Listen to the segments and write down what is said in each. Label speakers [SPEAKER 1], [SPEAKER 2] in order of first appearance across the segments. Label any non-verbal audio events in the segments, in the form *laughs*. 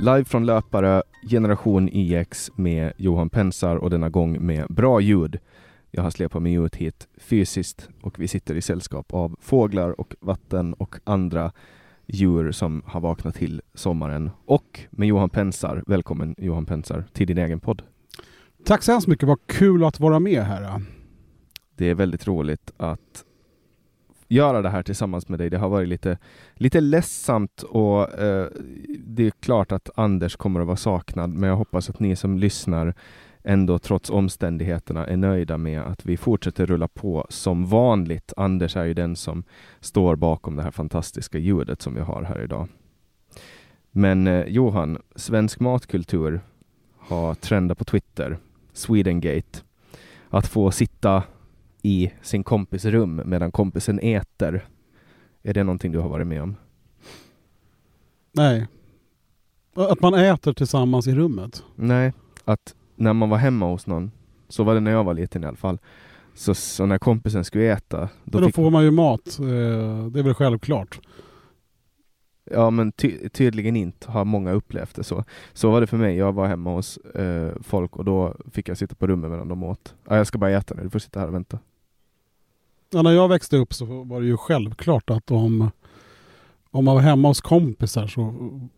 [SPEAKER 1] Live från löpare Generation IX med Johan Pensar och denna gång med bra ljud. Jag har släpat mig ut hit fysiskt och vi sitter i sällskap av fåglar och vatten och andra djur som har vaknat till sommaren och med Johan Pensar. Välkommen Johan Pensar till din egen podd.
[SPEAKER 2] Tack så hemskt mycket, vad kul att vara med här.
[SPEAKER 1] Det är väldigt roligt att göra det här tillsammans med dig. Det har varit lite, lite ledsamt och eh, det är klart att Anders kommer att vara saknad, men jag hoppas att ni som lyssnar ändå trots omständigheterna är nöjda med att vi fortsätter rulla på som vanligt. Anders är ju den som står bakom det här fantastiska ljudet som vi har här idag. Men eh, Johan, svensk matkultur har trendat på Twitter, Swedengate. Att få sitta i sin kompis rum medan kompisen äter. Är det någonting du har varit med om?
[SPEAKER 2] Nej. Att man äter tillsammans i rummet?
[SPEAKER 1] Nej, att när man var hemma hos någon, så var det när jag var liten i alla fall, så, så när kompisen skulle äta...
[SPEAKER 2] Då, då får man ju mat, eh, det är väl självklart.
[SPEAKER 1] Ja men ty tydligen inte har många upplevt det så. Så var det för mig. Jag var hemma hos eh, folk och då fick jag sitta på rummet medan de åt. Ja, jag ska bara äta nu, du får sitta här och vänta.
[SPEAKER 2] Ja, när jag växte upp så var det ju självklart att om, om man var hemma hos kompisar så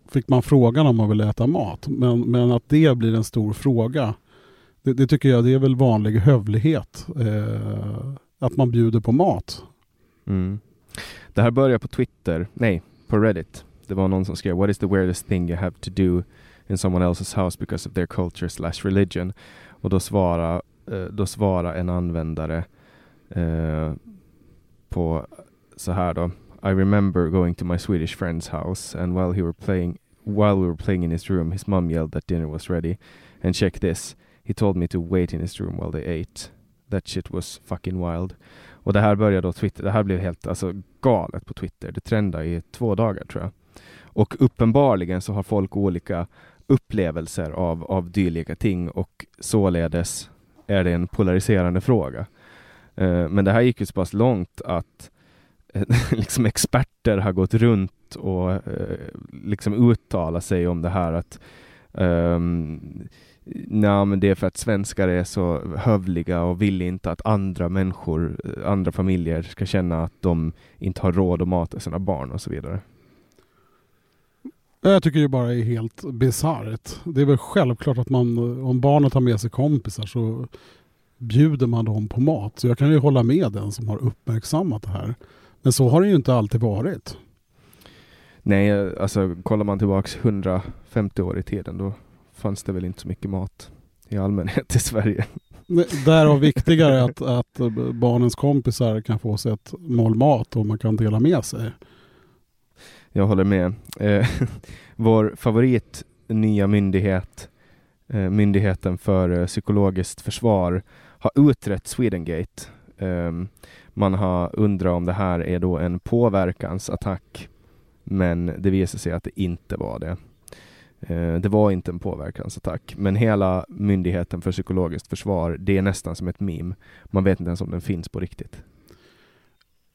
[SPEAKER 2] fick man frågan om man ville äta mat. Men, men att det blir en stor fråga, det, det tycker jag det är väl vanlig hövlighet. Eh, att man bjuder på mat.
[SPEAKER 1] Mm. Det här började på Twitter, nej, på Reddit. Det var någon som skrev What is the weirdest thing you have to do in someone else's house because of their culture slash religion? Och då svarade eh, då svarar en användare eh, på så här då. I remember going to my Swedish friend's house and while he were playing while we were playing in his room his mom yelled that dinner was ready and check this he told me to wait in his room while they ate that shit was fucking wild och det här började då Twitter, det här blev helt alltså galet på Twitter. Det trendade i två dagar tror jag. Och uppenbarligen så har folk olika upplevelser av, av dylika ting och således är det en polariserande fråga. Eh, men det här gick ju så pass långt att eh, *laughs* liksom experter har gått runt och eh, liksom uttalat sig om det här att ehm, um, Nej, men det är för att svenskar är så hövliga och vill inte att andra människor, andra familjer ska känna att de inte har råd att mata sina barn och så vidare.
[SPEAKER 2] Jag tycker det bara är helt bisarrt. Det är väl självklart att man, om barnet har med sig kompisar så bjuder man dem på mat. Så jag kan ju hålla med den som har uppmärksammat det här. Men så har det ju inte alltid varit.
[SPEAKER 1] Nej, alltså kollar man tillbaks 150 år i tiden då fanns det väl inte så mycket mat i allmänhet i Sverige.
[SPEAKER 2] Därav *laughs* viktigare att, att barnens kompisar kan få sig ett mål mat och man kan dela med sig.
[SPEAKER 1] Jag håller med. Eh, *laughs* vår favorit nya myndighet, eh, Myndigheten för eh, psykologiskt försvar, har utrett Swedengate. Um, man har undrat om det här är då en påverkansattack, men det visar sig att det inte var det. Uh, det var inte en påverkansattack, men hela Myndigheten för psykologiskt försvar, det är nästan som ett meme. Man vet inte ens om den finns på riktigt.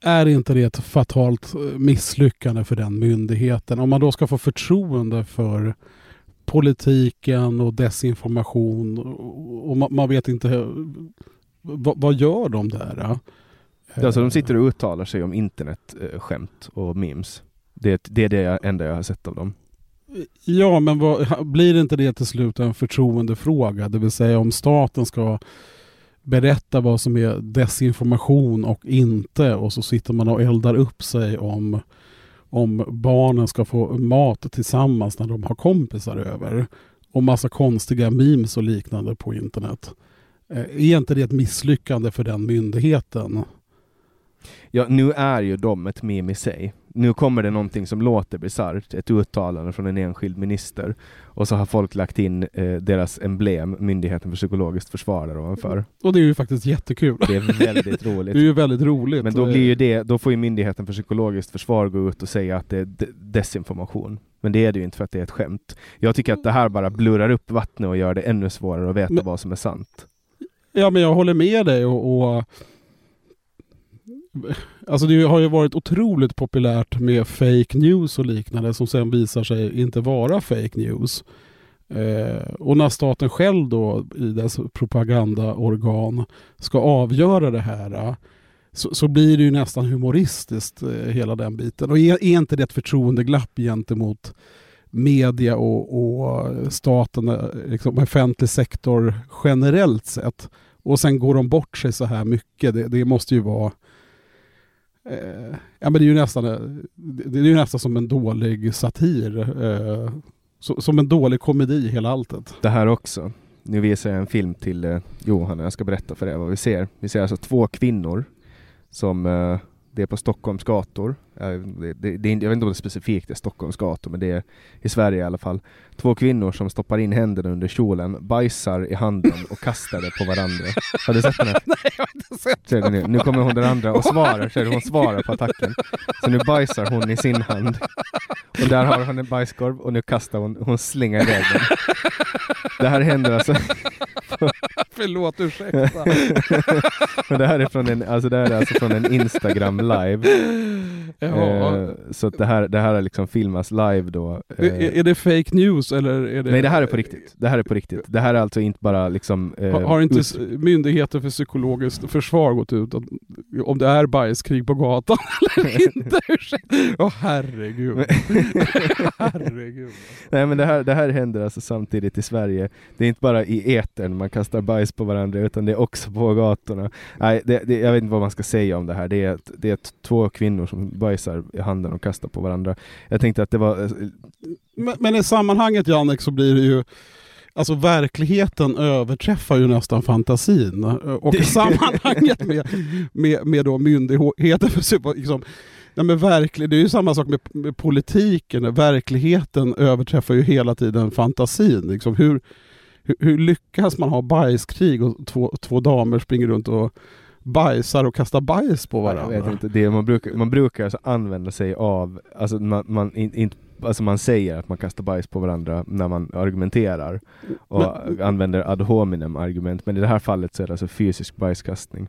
[SPEAKER 2] Är inte det ett fatalt eh, misslyckande för den myndigheten? Om man då ska få förtroende för politiken och desinformation och man vet inte vad, gör de där?
[SPEAKER 1] Alltså de sitter och uttalar sig om internetskämt och memes. Det, det är det enda jag har sett av dem.
[SPEAKER 2] Ja, men vad, blir inte det till slut en förtroendefråga? Det vill säga om staten ska berätta vad som är desinformation och inte och så sitter man och eldar upp sig om, om barnen ska få mat tillsammans när de har kompisar över och massa konstiga memes och liknande på internet. Eh, är inte det ett misslyckande för den myndigheten?
[SPEAKER 1] Ja, nu är ju de ett meme i sig nu kommer det någonting som låter bisarrt, ett uttalande från en enskild minister och så har folk lagt in eh, deras emblem, Myndigheten för psykologiskt försvar där ovanför.
[SPEAKER 2] Och det är ju faktiskt jättekul.
[SPEAKER 1] Det är väldigt roligt.
[SPEAKER 2] det är ju väldigt roligt.
[SPEAKER 1] Men då blir ju det, då får ju Myndigheten för psykologiskt försvar gå ut och säga att det är desinformation. Men det är det ju inte för att det är ett skämt. Jag tycker att det här bara blurrar upp vattnet och gör det ännu svårare att veta men, vad som är sant.
[SPEAKER 2] Ja, men jag håller med dig och, och Alltså det har ju varit otroligt populärt med fake news och liknande som sen visar sig inte vara fake news. Eh, och när staten själv då i dess propagandaorgan ska avgöra det här eh, så, så blir det ju nästan humoristiskt eh, hela den biten. Och är, är inte det ett förtroendeglapp gentemot media och, och staten, eh, liksom offentlig sektor generellt sett. Och sen går de bort sig så här mycket. Det, det måste ju vara eh, ja, men det är ju nästan, eh, det är ju nästan som en dålig satir. Eh, som en dålig komedi hela alltet.
[SPEAKER 1] Det här också. Nu visar jag en film till eh, Johan och jag ska berätta för er vad vi ser. Vi ser alltså två kvinnor som eh, det är på Stockholms gator. Det, det, det, jag vet inte om det specifikt är Stockholms gator, men det är i Sverige i alla fall. Två kvinnor som stoppar in händerna under kjolen, bajsar i handen och kastar det på varandra. Har du sett den här? *laughs*
[SPEAKER 2] Nej, jag har inte sett
[SPEAKER 1] den. Nu? nu kommer hon den andra och svarar, ser du, hon svarar på attacken. Så nu bajsar hon i sin hand. Och där har hon en bajskorv och nu kastar hon, hon slingar iväg den. Det här händer alltså *laughs*
[SPEAKER 2] Förlåt, ursäkta. *laughs*
[SPEAKER 1] Men det här är från en, alltså det här är alltså från en Instagram live. *laughs* Eh, så det här, det här är liksom filmas live då.
[SPEAKER 2] Eh. Är, är, det fake news eller? Är det...
[SPEAKER 1] Nej, det här är på riktigt. Det här är på riktigt. Det här är alltså inte bara liksom...
[SPEAKER 2] Eh, har, har inte ut... Myndigheten för psykologiskt försvar gått ut att om det är bajskrig på gatan eller inte? Ursäkta. Åh oh, herregud.
[SPEAKER 1] herregud. Nej men det här, det här händer alltså samtidigt i Sverige. Det är inte bara i etern man kastar bajs på varandra utan det är också på gatorna. Nej, det, det, jag vet inte vad man ska säga om det här. Det är, det är två kvinnor som bajsar i handen och kastar på varandra. Jag tänkte att det var... Eh,
[SPEAKER 2] men, men i sammanhanget Jannik så blir det ju Alltså verkligheten överträffar ju nästan fantasin. Och i *laughs* sammanhanget med, med, med då myndigheter för liksom, Nej, men verkligen, det är ju samma sak med, med, politiken. Verkligheten överträffar ju hela tiden fantasin. Liksom hur, hur, hur lyckas man ha bajskrig och två, två damer springer runt och bajsar och kastar bajs på varandra?
[SPEAKER 1] Jag vet inte, det man brukar, man brukar alltså använda sig av, alltså man, man, in, in, alltså man säger att man kastar bajs på varandra när man argumenterar och men, använder ad hominem argument, men i det här fallet så är det alltså fysisk bajskastning.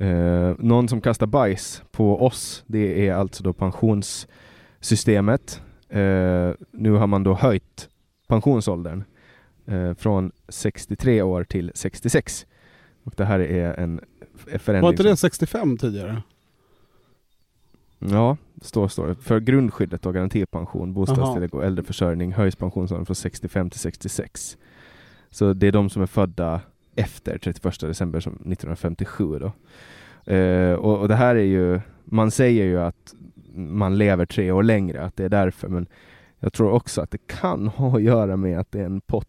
[SPEAKER 1] Uh, någon som kastar bajs på oss, det är alltså då pensionssystemet. Uh, nu har man då höjt pensionsåldern från 63 år till 66. Och det här är en förändring.
[SPEAKER 2] Var inte det 65 tidigare?
[SPEAKER 1] Ja, står, står För grundskyddet och garantipension, bostadstillägg och äldreförsörjning höjs pensionsåldern från 65 till 66. Så det är de som är födda efter 31 december 1957 då. Uh, och, och, det här är ju, man säger ju att man lever tre år längre, att det är därför, men jag tror också att det kan *laughs* ha att göra med att det är en pott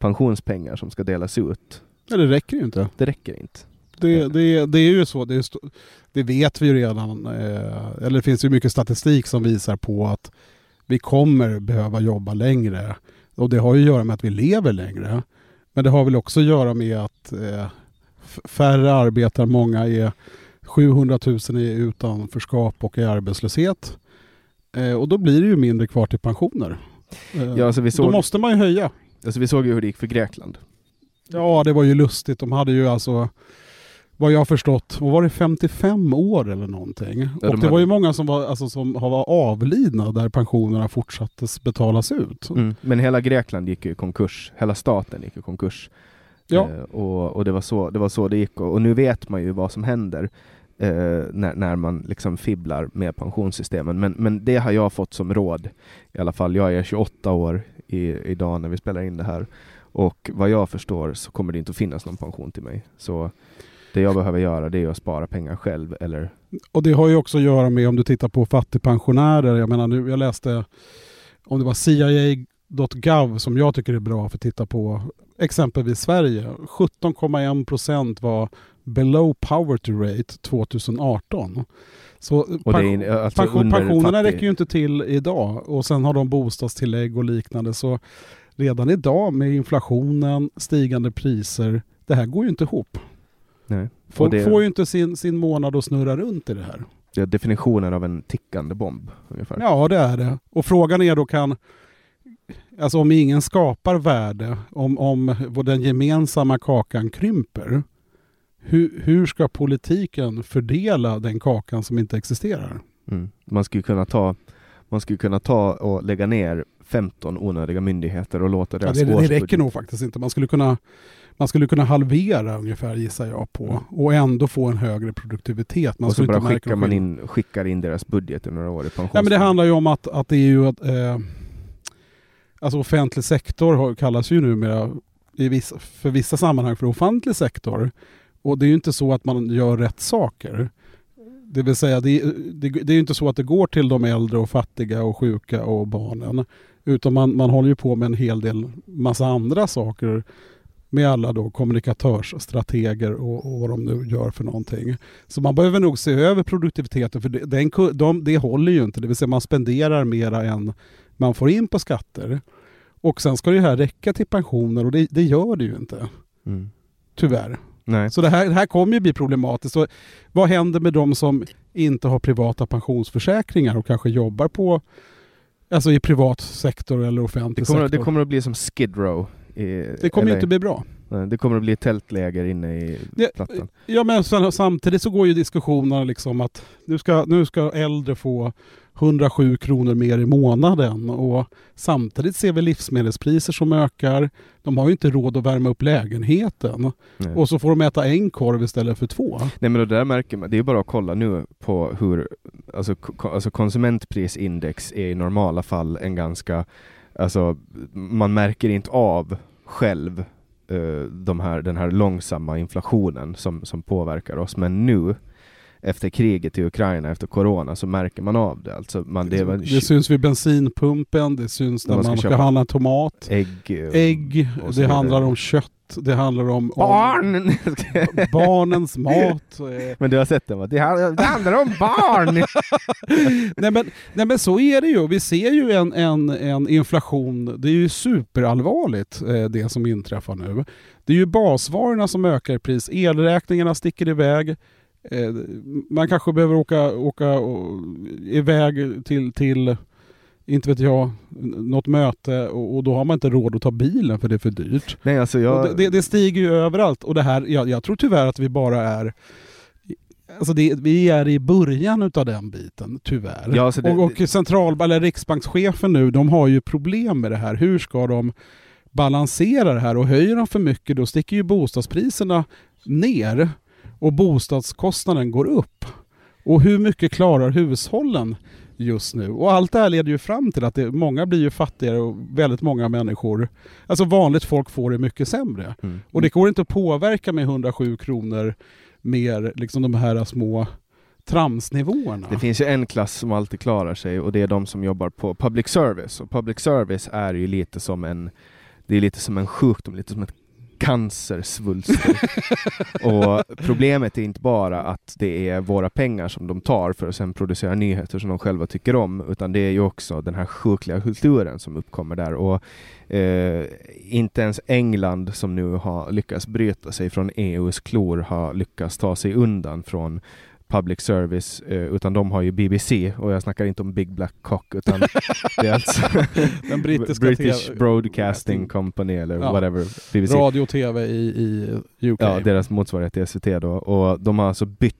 [SPEAKER 1] pensionspengar som ska delas ut.
[SPEAKER 2] Ja, det räcker ju inte.
[SPEAKER 1] Det räcker inte.
[SPEAKER 2] Det, det, det är ju så, det, är, det vet vi ju redan, eh, eller det finns ju mycket statistik som visar på att vi kommer behöva jobba längre. Och det har ju att göra med att vi lever längre. Men det har väl också att göra med att eh, färre arbetar, många är 700 000 är utanförskap och i arbetslöshet. Eh, och då blir det ju mindre kvar till pensioner. Eh, ja, alltså vi såg, då måste man ju höja.
[SPEAKER 1] Alltså vi såg ju hur det gick för Grekland.
[SPEAKER 2] Ja, det var ju lustigt. De hade ju alltså vad jag förstått, var det 55 år eller någonting? Ja, och de det var ju många som var, alltså, som var avlidna där pensionerna fortsattes betalas ut.
[SPEAKER 1] Mm. Men hela Grekland gick ju i konkurs, hela staten gick i konkurs. Ja. Eh, och, och det, var så, det var så det gick och, och nu vet man ju vad som händer eh, när, när man liksom fibblar med pensionssystemen. Men, men det har jag fått som råd i alla fall. Jag är 28 år i, idag när vi spelar in det här och vad jag förstår så kommer det inte att finnas någon pension till mig. Så det jag behöver göra det är att spara pengar själv. Eller...
[SPEAKER 2] Och det har ju också att göra med om du tittar på fattigpensionärer. Jag menar nu, jag läste om det var CIA.gov som jag tycker är bra för att titta på exempelvis Sverige. 17,1 procent var below poverty rate 2018. Så pension, alltså pension, pensionerna räcker ju inte till idag och sen har de bostadstillägg och liknande. Så redan idag med inflationen, stigande priser, det här går ju inte ihop. Nej. Folk det, får ju inte sin, sin månad att snurra runt i det här.
[SPEAKER 1] Det är definitionen av en tickande bomb. Ungefär.
[SPEAKER 2] Ja, det är det. Och frågan är då kan, alltså om ingen skapar värde, om, om den gemensamma kakan krymper, hur, hur ska politiken fördela den kakan som inte existerar?
[SPEAKER 1] Mm. Man skulle kunna ta man skulle kunna ta och lägga ner 15 onödiga myndigheter och låta
[SPEAKER 2] Ja,
[SPEAKER 1] deras
[SPEAKER 2] det, det
[SPEAKER 1] årsbudget-
[SPEAKER 2] räcker nog faktiskt inte. Man skulle kunna man skulle kunna halvera ungefär gissar jag på
[SPEAKER 1] Mm.
[SPEAKER 2] och ändå få en högre produktivitet. Man
[SPEAKER 1] och så bara skickar man in, skickar in deras budget i några år i pensionsfond.
[SPEAKER 2] Nej, men det handlar ju om att, att det är ju att eh, alltså offentlig sektor har, kallas ju numera i vissa, för vissa sammanhang för offentlig sektor. Och det är ju inte så att man gör rätt saker. Det vill säga, det, det, det är ju inte så att det går till de äldre och fattiga och sjuka och barnen. Utan man, man håller ju på med en hel del massa andra saker med alla då kommunikatörsstrateger och, och vad de nu gör för någonting. Så man behöver nog se över produktiviteten för det, den, de, det håller ju inte. Det vill säga man spenderar mera än man får in på skatter. Och sen ska det här räcka till pensioner och det, det gör det ju inte.
[SPEAKER 1] Mm.
[SPEAKER 2] Tyvärr.
[SPEAKER 1] Nej.
[SPEAKER 2] Så det här, det här kommer ju bli problematiskt. Så vad händer med de som inte har privata pensionsförsäkringar och kanske jobbar på Alltså i privat sektor eller offentlig
[SPEAKER 1] Det kommer,
[SPEAKER 2] sektor.
[SPEAKER 1] det kommer att bli som Skid Row. I,
[SPEAKER 2] Det kommer ju
[SPEAKER 1] LA.
[SPEAKER 2] inte bli bra.
[SPEAKER 1] Nej, Det kommer att bli tältläger inne i
[SPEAKER 2] Det-
[SPEAKER 1] plattan.
[SPEAKER 2] Ja men sen, samtidigt så går ju diskussionerna liksom att nu ska, nu ska äldre få 107 kronor mer i månaden och samtidigt ser vi livsmedelspriser som ökar. De har ju inte råd att värma upp lägenheten
[SPEAKER 1] Nej.
[SPEAKER 2] och så får de äta en korv istället för två.
[SPEAKER 1] Nej men det där märker man, det är bara att kolla nu på hur, alltså, alltså konsumentprisindex är i normala fall en ganska, alltså man märker inte av själv eh, de här, den här långsamma inflationen som, som påverkar oss, men nu efter kriget i Ukraina, efter corona, så märker man av det. Alltså man, det är väl
[SPEAKER 2] Det syns vid bensinpumpen, det syns när
[SPEAKER 1] När man
[SPEAKER 2] man
[SPEAKER 1] ska
[SPEAKER 2] ska, handla tomat,
[SPEAKER 1] ägg, eh,
[SPEAKER 2] ägg, det handlar om kött, det handlar om, om
[SPEAKER 1] barn! *laughs*
[SPEAKER 2] barnens mat.
[SPEAKER 1] men du har sett den va? Det, handlar- det handlar om barn! *laughs* *laughs*
[SPEAKER 2] nej, men, nej men så är det ju. Vi ser ju en, en, en inflation. Det är ju superallvarligt eh, det som inträffar nu. Det är ju basvarorna som ökar i pris. Elräkningarna sticker iväg. Eh, man kanske behöver åka, åka och, iväg till, till inte vet jag, något möte och, och då har man inte råd att ta bilen för det är för dyrt.
[SPEAKER 1] Nej alltså jag...
[SPEAKER 2] det, det, det stiger ju överallt och det här, jag, jag tror tyvärr att vi bara är Alltså det, vi är i början utav den biten, tyvärr.
[SPEAKER 1] Ja, alltså det-
[SPEAKER 2] och, och central, eller riksbankschefen nu, de har ju problem med det här. Hur ska de balansera det här? Och höjer de för mycket, då sticker ju bostadspriserna ner och bostadskostnaden går upp. Och hur mycket klarar hushållen just nu? Och allt det här leder ju fram till att det, många blir ju fattigare och väldigt många människor, alltså vanligt folk får det mycket sämre.
[SPEAKER 1] Mm.
[SPEAKER 2] Och det går inte att påverka med 107 kronor mer, liksom de här små tramsnivåerna.
[SPEAKER 1] Det finns ju en klass som alltid klarar sig och det är de som jobbar på public service. Och public service är ju lite som en, det är lite som en sjukdom, lite som ett cancersvulster. *laughs* och problemet är inte bara att det är våra pengar som de tar för att sen producera nyheter som de själva tycker om, utan det är ju också den här sjukliga kulturen som uppkommer där. Och eh, inte ens England som nu har lyckats bryta sig från EUs klor har lyckats ta sig undan från public service, eh, utan de har ju BBC och jag snackar inte om Big Black Cock utan *laughs* det är alltså *laughs*
[SPEAKER 2] Den brittiska
[SPEAKER 1] British Broadcasting Company eller
[SPEAKER 2] Ja.
[SPEAKER 1] whatever, BBC.
[SPEAKER 2] Radio och TV i, i UK.
[SPEAKER 1] Ja, deras motsvarighet till SVT då. Och de har alltså bytt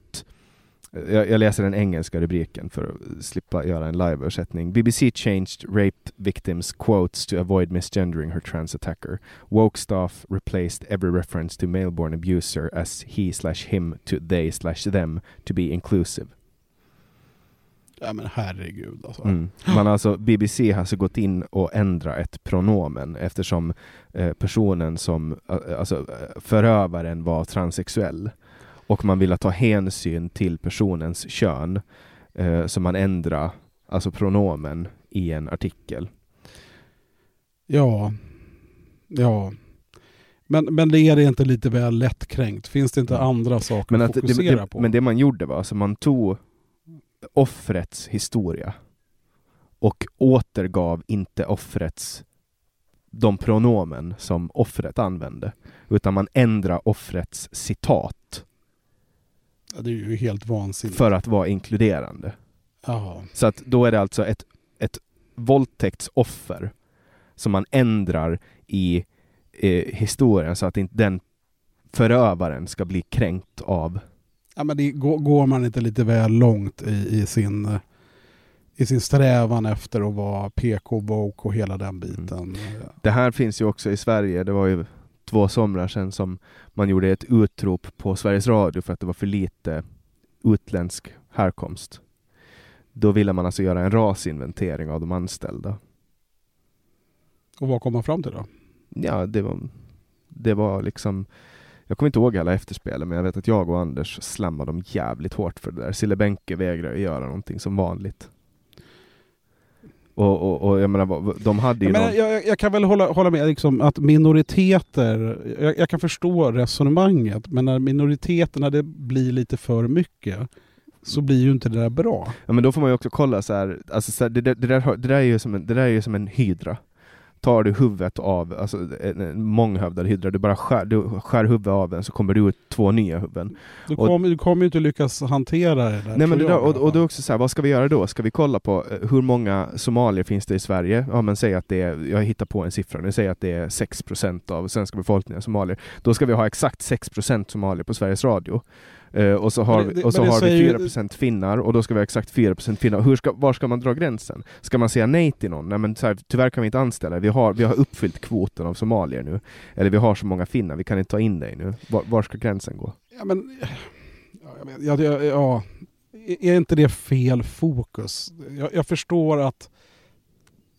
[SPEAKER 1] jag, jag läser den engelska rubriken för att slippa göra en liveöversättning. BBC changed rape victims quotes to avoid misgendering her trans attacker. Woke staff replaced every reference to male-born abuser as he slash him to they slash them to be inclusive.
[SPEAKER 2] ja men herregud alltså.
[SPEAKER 1] Mm. Man alltså, BBC har alltså gått in och ändrat ett pronomen eftersom eh, personen som, eh, alltså eh, förövaren var transsexuell och man ville ta hänsyn till personens kön eh, så man ändrar alltså pronomen i en artikel.
[SPEAKER 2] Ja. Ja. Men, men det är det inte lite väl lättkränkt? Finns det inte andra saker
[SPEAKER 1] Men,
[SPEAKER 2] att
[SPEAKER 1] att det,
[SPEAKER 2] fokusera
[SPEAKER 1] det,
[SPEAKER 2] på?
[SPEAKER 1] men det man gjorde var alltså man tog offrets historia och återgav inte offrets de pronomen som offret använde, utan man ändrade offrets citat
[SPEAKER 2] Ja, det är ju helt vansinnigt.
[SPEAKER 1] för att vara inkluderande.
[SPEAKER 2] Jaha.
[SPEAKER 1] Så att då är det alltså ett, ett våldtäktsoffer som man ändrar i eh, historien så att inte den förövaren ska bli kränkt av.
[SPEAKER 2] Ja, men det, går, går man inte lite väl långt i, i, sin, i sin strävan efter att vara PK, woke och hela den biten? Mm.
[SPEAKER 1] Det här finns ju också i Sverige. Det var ju två somrar sedan som man gjorde ett utrop på Sveriges Radio för att det var för lite utländsk härkomst. Då ville man alltså göra en rasinventering av de anställda.
[SPEAKER 2] Och vad kom man fram till då?
[SPEAKER 1] Ja, det var, det var liksom jag kommer inte ihåg alla efterspelen, men jag vet att jag och Anders slammade dem jävligt hårt för det där. Sille Benke vägrade göra någonting som vanligt. Och, och, och jag menar, de hade ju
[SPEAKER 2] jag,
[SPEAKER 1] någon...
[SPEAKER 2] jag, jag, kan väl hålla, hålla med liksom, att minoriteter, jag, jag, kan förstå resonemanget, men när minoriteterna det blir lite för mycket så blir ju inte det där bra.
[SPEAKER 1] Ja men då får man ju också kolla så här, alltså så här, det, det, det, där, det, där är ju som en, det där är ju som en hydra tar du huvudet av alltså, en månghövdad hydra, du bara skär, du skär huvudet av den så kommer det ut två nya huvuden.
[SPEAKER 2] Du kommer, du kommer ju inte lyckas hantera det där.
[SPEAKER 1] Nej, men det där, och, och då också så här, vad ska vi göra då? Ska vi kolla på eh, hur många somalier finns det i Sverige? Ja men säg att det är, jag hittar på en siffra, nu säger att det är 6% av svenska befolkningen somalier. Då ska vi ha exakt 6% somalier på Sveriges Radio. Uh, och så har, det, vi, och så har vi 4% ju... finnar och då ska vi ha exakt 4% finnar. Hur ska, var ska man dra gränsen? Ska man säga nej till någon? Nej men så här, tyvärr kan vi inte anställa vi har, vi har uppfyllt kvoten av somalier nu. Eller vi har så många finnar, vi kan inte ta in dig nu. Var, var ska gränsen gå?
[SPEAKER 2] Ja men, ja, ja, ja, är inte det fel fokus? Jag, jag förstår att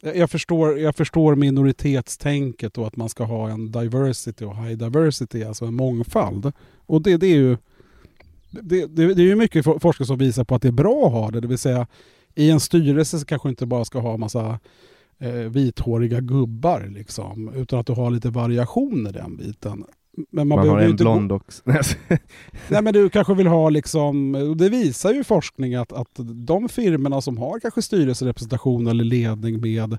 [SPEAKER 2] jag förstår, jag förstår minoritetstänket och att man ska ha en diversity och high diversity, alltså en mångfald. Och det, det är ju det, det, det är ju mycket forskare som visar på att det är bra att ha det. Det vill säga i en styrelse så kanske inte bara ska ha massa eh, vithåriga gubbar liksom, utan att du har lite variation i den biten.
[SPEAKER 1] Men man, man har en blond också. *laughs*
[SPEAKER 2] Nej men du kanske vill ha liksom, det visar ju forskning att, att de firmorna som har kanske styrelserepresentation eller ledning med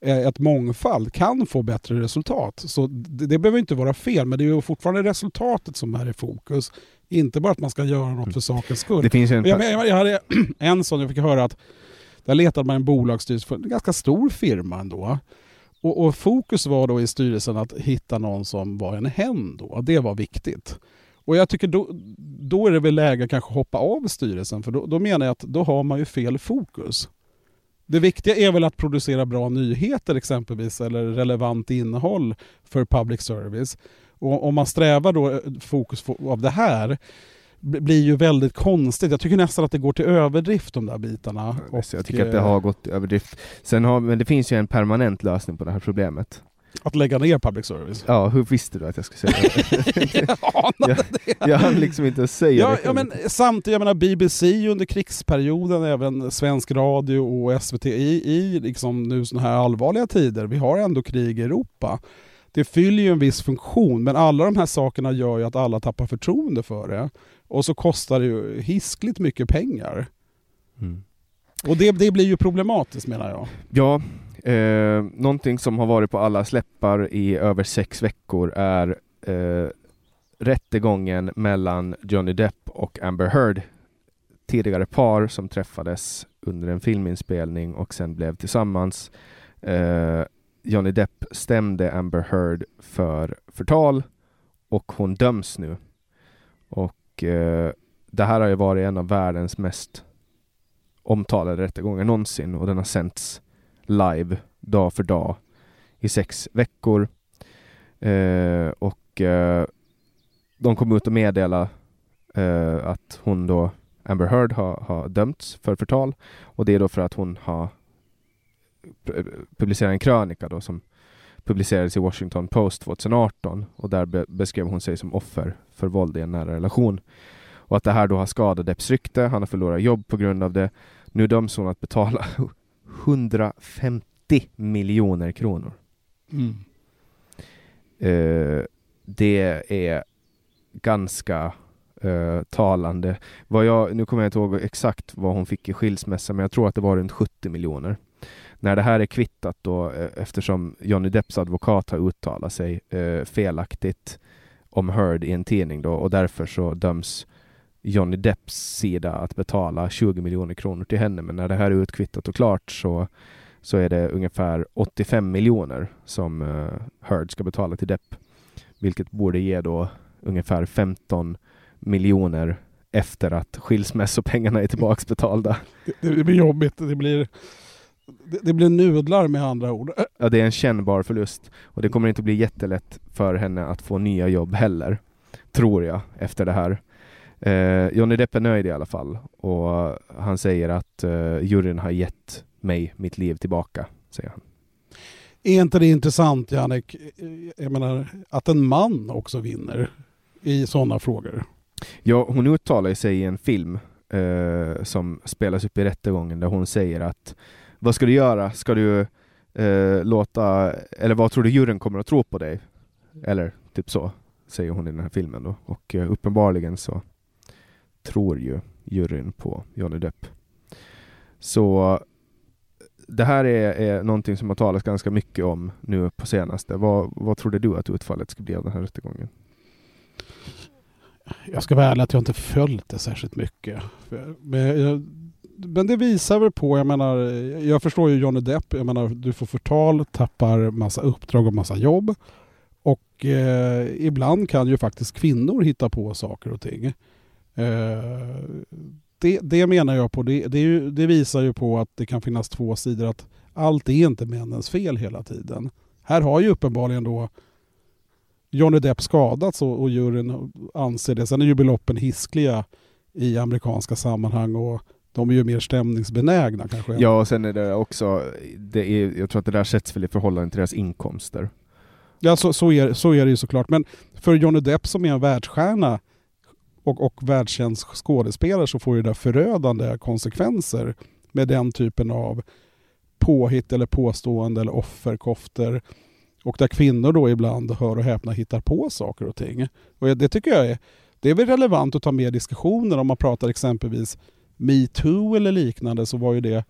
[SPEAKER 2] eh, ett mångfald kan få bättre resultat. Så det, det behöver inte vara fel, men det är ju fortfarande resultatet som är i fokus. Inte bara att man ska göra något för sakens skull.
[SPEAKER 1] Det finns en...
[SPEAKER 2] jag, jag, jag hade *clears throat* en sån, jag fick höra att där letade man en bolagsstyrelse för en ganska stor firma ändå. Och, och, fokus var då i styrelsen att hitta någon som var en hen då. Det var viktigt. Och jag tycker då, då är det väl läge att kanske hoppa av styrelsen för då, då menar jag att då har man ju fel fokus. Det viktiga är väl att producera bra nyheter exempelvis eller relevant innehåll för public service. Och om man strävar då eh, fokus av det här blir ju väldigt konstigt. Jag tycker nästan att det går till överdrift de där bitarna.
[SPEAKER 1] Och, jag tycker att det har gått till överdrift. Sen har, men det finns ju en permanent lösning på det här problemet.
[SPEAKER 2] Att lägga ner public service?
[SPEAKER 1] Ja, hur visste du att jag skulle säga det? *laughs* jag jag, det. Jag hann liksom inte säga
[SPEAKER 2] ja,
[SPEAKER 1] det.
[SPEAKER 2] Ja, men samtidigt, jag menar BBC under krigsperioden, även svensk radio och SVT i, i liksom nu sådana här allvarliga tider. Vi har ändå krig i Europa det fyller ju en viss funktion, men alla de här sakerna gör ju att alla tappar förtroende för det. Och så kostar det ju hiskligt mycket pengar. Mm. Och det, det blir ju problematiskt menar jag.
[SPEAKER 1] Ja, eh, någonting som har varit på alla släppar i över sex veckor är eh, rättegången mellan Johnny Depp och Amber Heard. Tidigare par som träffades under en filminspelning och sen blev tillsammans. Eh, Johnny Depp stämde Amber Heard för förtal och hon döms nu. Och eh, det här har ju varit en av världens mest omtalade rättegångar någonsin och den har sänts live dag för dag i sex veckor. Eh, och eh, de kom ut och meddelade eh, att hon då, Amber Heard, har, har dömts för förtal och det är då för att hon har publicera en krönika då som publicerades i Washington Post 2018 och där be beskrev hon sig som offer för våld i en nära relation. Och att det här då har skadat Depps rykte, han har förlorat jobb på grund av det. Nu döms hon att betala *laughs* 150 miljoner kronor. Mm. Uh, det är ganska uh, talande. Vad jag, nu kommer jag inte ihåg exakt vad hon fick i skilsmässa, men jag tror att det var runt 70 miljoner när det här är kvittat då eh, eftersom Johnny Depps advokat har uttalat sig eh, felaktigt om Heard i en tidning då och därför så döms Johnny Depps sida att betala 20 miljoner kronor till henne. Men när det här är utkvittat och klart så, så är det ungefär 85 miljoner som eh, Heard ska betala till Depp. Vilket borde ge då ungefär 15 miljoner efter att skilsmässopengarna är tillbaksbetalda.
[SPEAKER 2] Det, det blir jobbigt. Det blir, det, det blir nudlar med andra ord.
[SPEAKER 1] Ja, det är en kännbar förlust och det kommer inte bli jättelätt för henne att få nya jobb heller, tror jag, efter det här. Eh, Johnny Depp är nöjd i alla fall och han säger att eh, juryn har gett mig mitt liv tillbaka, säger han.
[SPEAKER 2] Är inte det intressant, Jannik, jag menar, att en man också vinner i sådana frågor?
[SPEAKER 1] Ja, hon uttalar sig i en film eh, som spelas upp i rättegången där hon säger att vad ska du göra? Ska du eh, låta, eller vad tror du juryn kommer att tro på dig? Eller typ så, säger hon i den här filmen då. Och eh, uppenbarligen så tror ju juryn på Johnny Depp. Så det här är, är någonting som har talats ganska mycket om nu på senaste. Vad, vad trodde du att utfallet skulle bli av den här rättegången?
[SPEAKER 2] Jag ska vara ärlig att jag inte följt det särskilt mycket. Men, jag, men det visar väl på, jag menar, jag förstår ju Johnny Depp, jag menar du får förtal, tappar massa uppdrag och massa jobb. Och eh, ibland kan ju faktiskt kvinnor hitta på saker och ting. Eh, det, det, menar jag på, det, det, ju, det, visar ju på att det kan finnas två sidor. Att allt är inte männens fel hela tiden. Här har ju uppenbarligen då Johnny Depp skadats och, och juryn anser det. Sen är ju beloppen hiskliga i amerikanska sammanhang och de är ju mer stämningsbenägna kanske.
[SPEAKER 1] Ja, och sen är det också, det är, jag tror att det där sätts väl i förhållande till deras inkomster.
[SPEAKER 2] Ja, så, så, är, så är det ju såklart. Men för Johnny Depp som är en världsstjärna och, och världskänd skådespelare så får ju det förödande konsekvenser med den typen av påhitt eller påstående eller offerkofter. Och där kvinnor då ibland, hör och häpna, hittar på saker och ting. Och det tycker jag är, det är väl relevant att ta med diskussioner om man pratar exempelvis metoo eller liknande så var ju det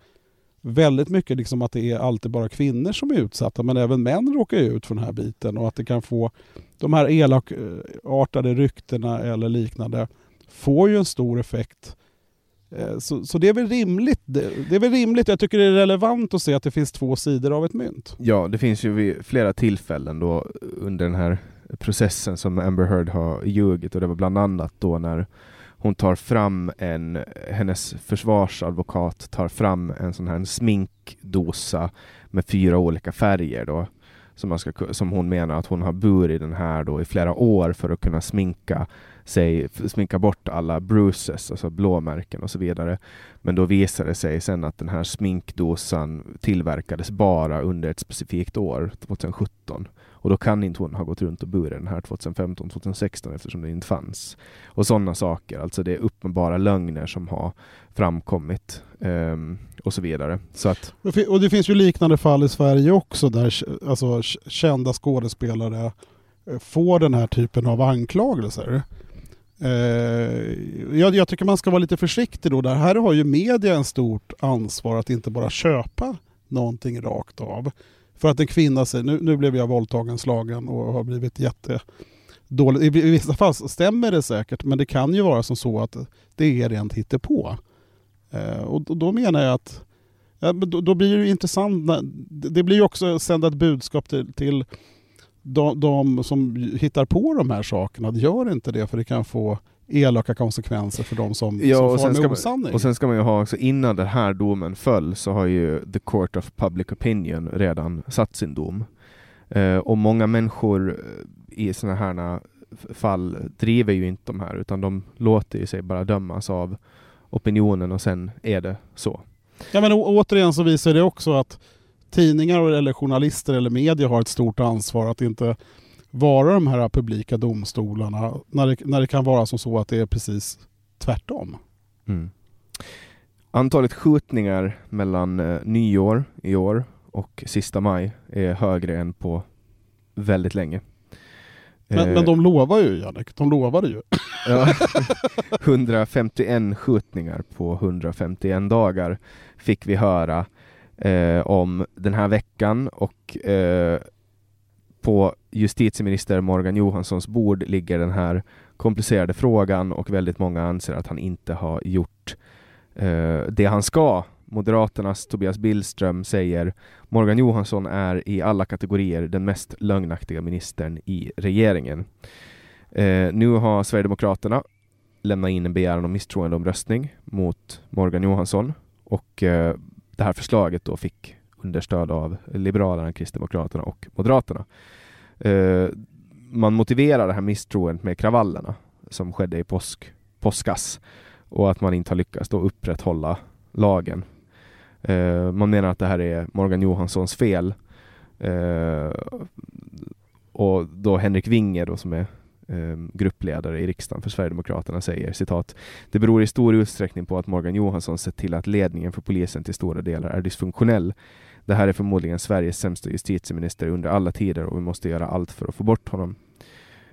[SPEAKER 2] väldigt mycket liksom att det är alltid bara kvinnor som är utsatta men även män råkar ut för den här biten och att det kan få de här elakartade ryktena eller liknande får ju en stor effekt. Eh, så, så det är väl rimligt. Det, det är väl rimligt. Jag tycker det är relevant att se att det finns två sidor av ett mynt.
[SPEAKER 1] Ja, det finns ju vid flera tillfällen då under den här processen som Amber Heard har ljugit och det var bland annat då när hon tar fram en, hennes försvarsadvokat tar fram en sån här sminkdosa med fyra olika färger då som, man ska, som hon menar att hon har burit den här då i flera år för att kunna sminka sig, sminka bort alla bruises, alltså blåmärken och så vidare. Men då visade det sig sen att den här sminkdosan tillverkades bara under ett specifikt år, 2017. Och då kan inte hon ha gått runt och burit den här 2015, 2016 eftersom det inte fanns. Och sådana saker, alltså det är uppenbara lögner som har framkommit um, och så vidare. Så att...
[SPEAKER 2] Och det finns ju liknande fall i Sverige också där alltså, kända skådespelare eh, får den här typen av anklagelser. Eh, jag, jag, tycker man ska vara lite försiktig då. Där här har ju media en stort ansvar att inte bara köpa någonting rakt av. För att en kvinna säger nu, nu blev jag våldtagen, slagen och har blivit jättedålig. I vissa fall stämmer det säkert men det kan ju vara som så att det är rent hittepå. Eh, och då menar jag att ja, då, då, blir det intressant. Det blir ju också sända ett budskap till, till de, de, som hittar på de här sakerna. Gör inte det för det kan få elaka konsekvenser för de som, ja, som far med osanning.
[SPEAKER 1] Och sen ska man ju ha också, innan den här domen föll så har ju the Court of Public Opinion redan satt sin dom. Eh, och många människor eh, i sådana här fall driver ju inte de här utan de låter ju sig bara dömas av opinionen och sen är det så.
[SPEAKER 2] Ja men återigen så visar det också att tidningar eller journalister eller media har ett stort ansvar att inte vara de här publika domstolarna när det, när det kan vara som så att det är precis tvärtom. Mm.
[SPEAKER 1] Antalet skjutningar mellan eh, nyår i år och sista maj är högre än på väldigt länge.
[SPEAKER 2] Men, eh, men de lovar ju Jannik, de lovade ju. *laughs*
[SPEAKER 1] Ja, 151 skjutningar på 151 dagar fick vi höra eh, om den här veckan och eh, på justitieminister Morgan Johanssons bord ligger den här komplicerade frågan och väldigt många anser att han inte har gjort eh, det han ska. Moderaternas Tobias Billström säger Morgan Johansson är i alla kategorier den mest lögnaktiga ministern i regeringen. Eh, nu har Sverigedemokraterna lämnat in en begäran om misstroendeomröstning mot Morgan Johansson och eh, det här förslaget då fick understöd av Liberalerna, Kristdemokraterna och Moderaterna. Eh, man motiverar det här misstroendet med kravallerna som skedde i påsk, påskas och att man inte har lyckats då upprätthålla lagen. Eh, man menar att det här är Morgan Johanssons fel. Eh, och då Henrik Winge då som är Ehm, gruppledare i riksdagen för Sverigedemokraterna säger citat Det beror i stor utsträckning på att Morgan Johansson sett till att ledningen för polisen till stora delar är dysfunktionell. Det här är förmodligen Sveriges sämsta justitieminister under alla tider och vi måste göra allt för att få bort honom.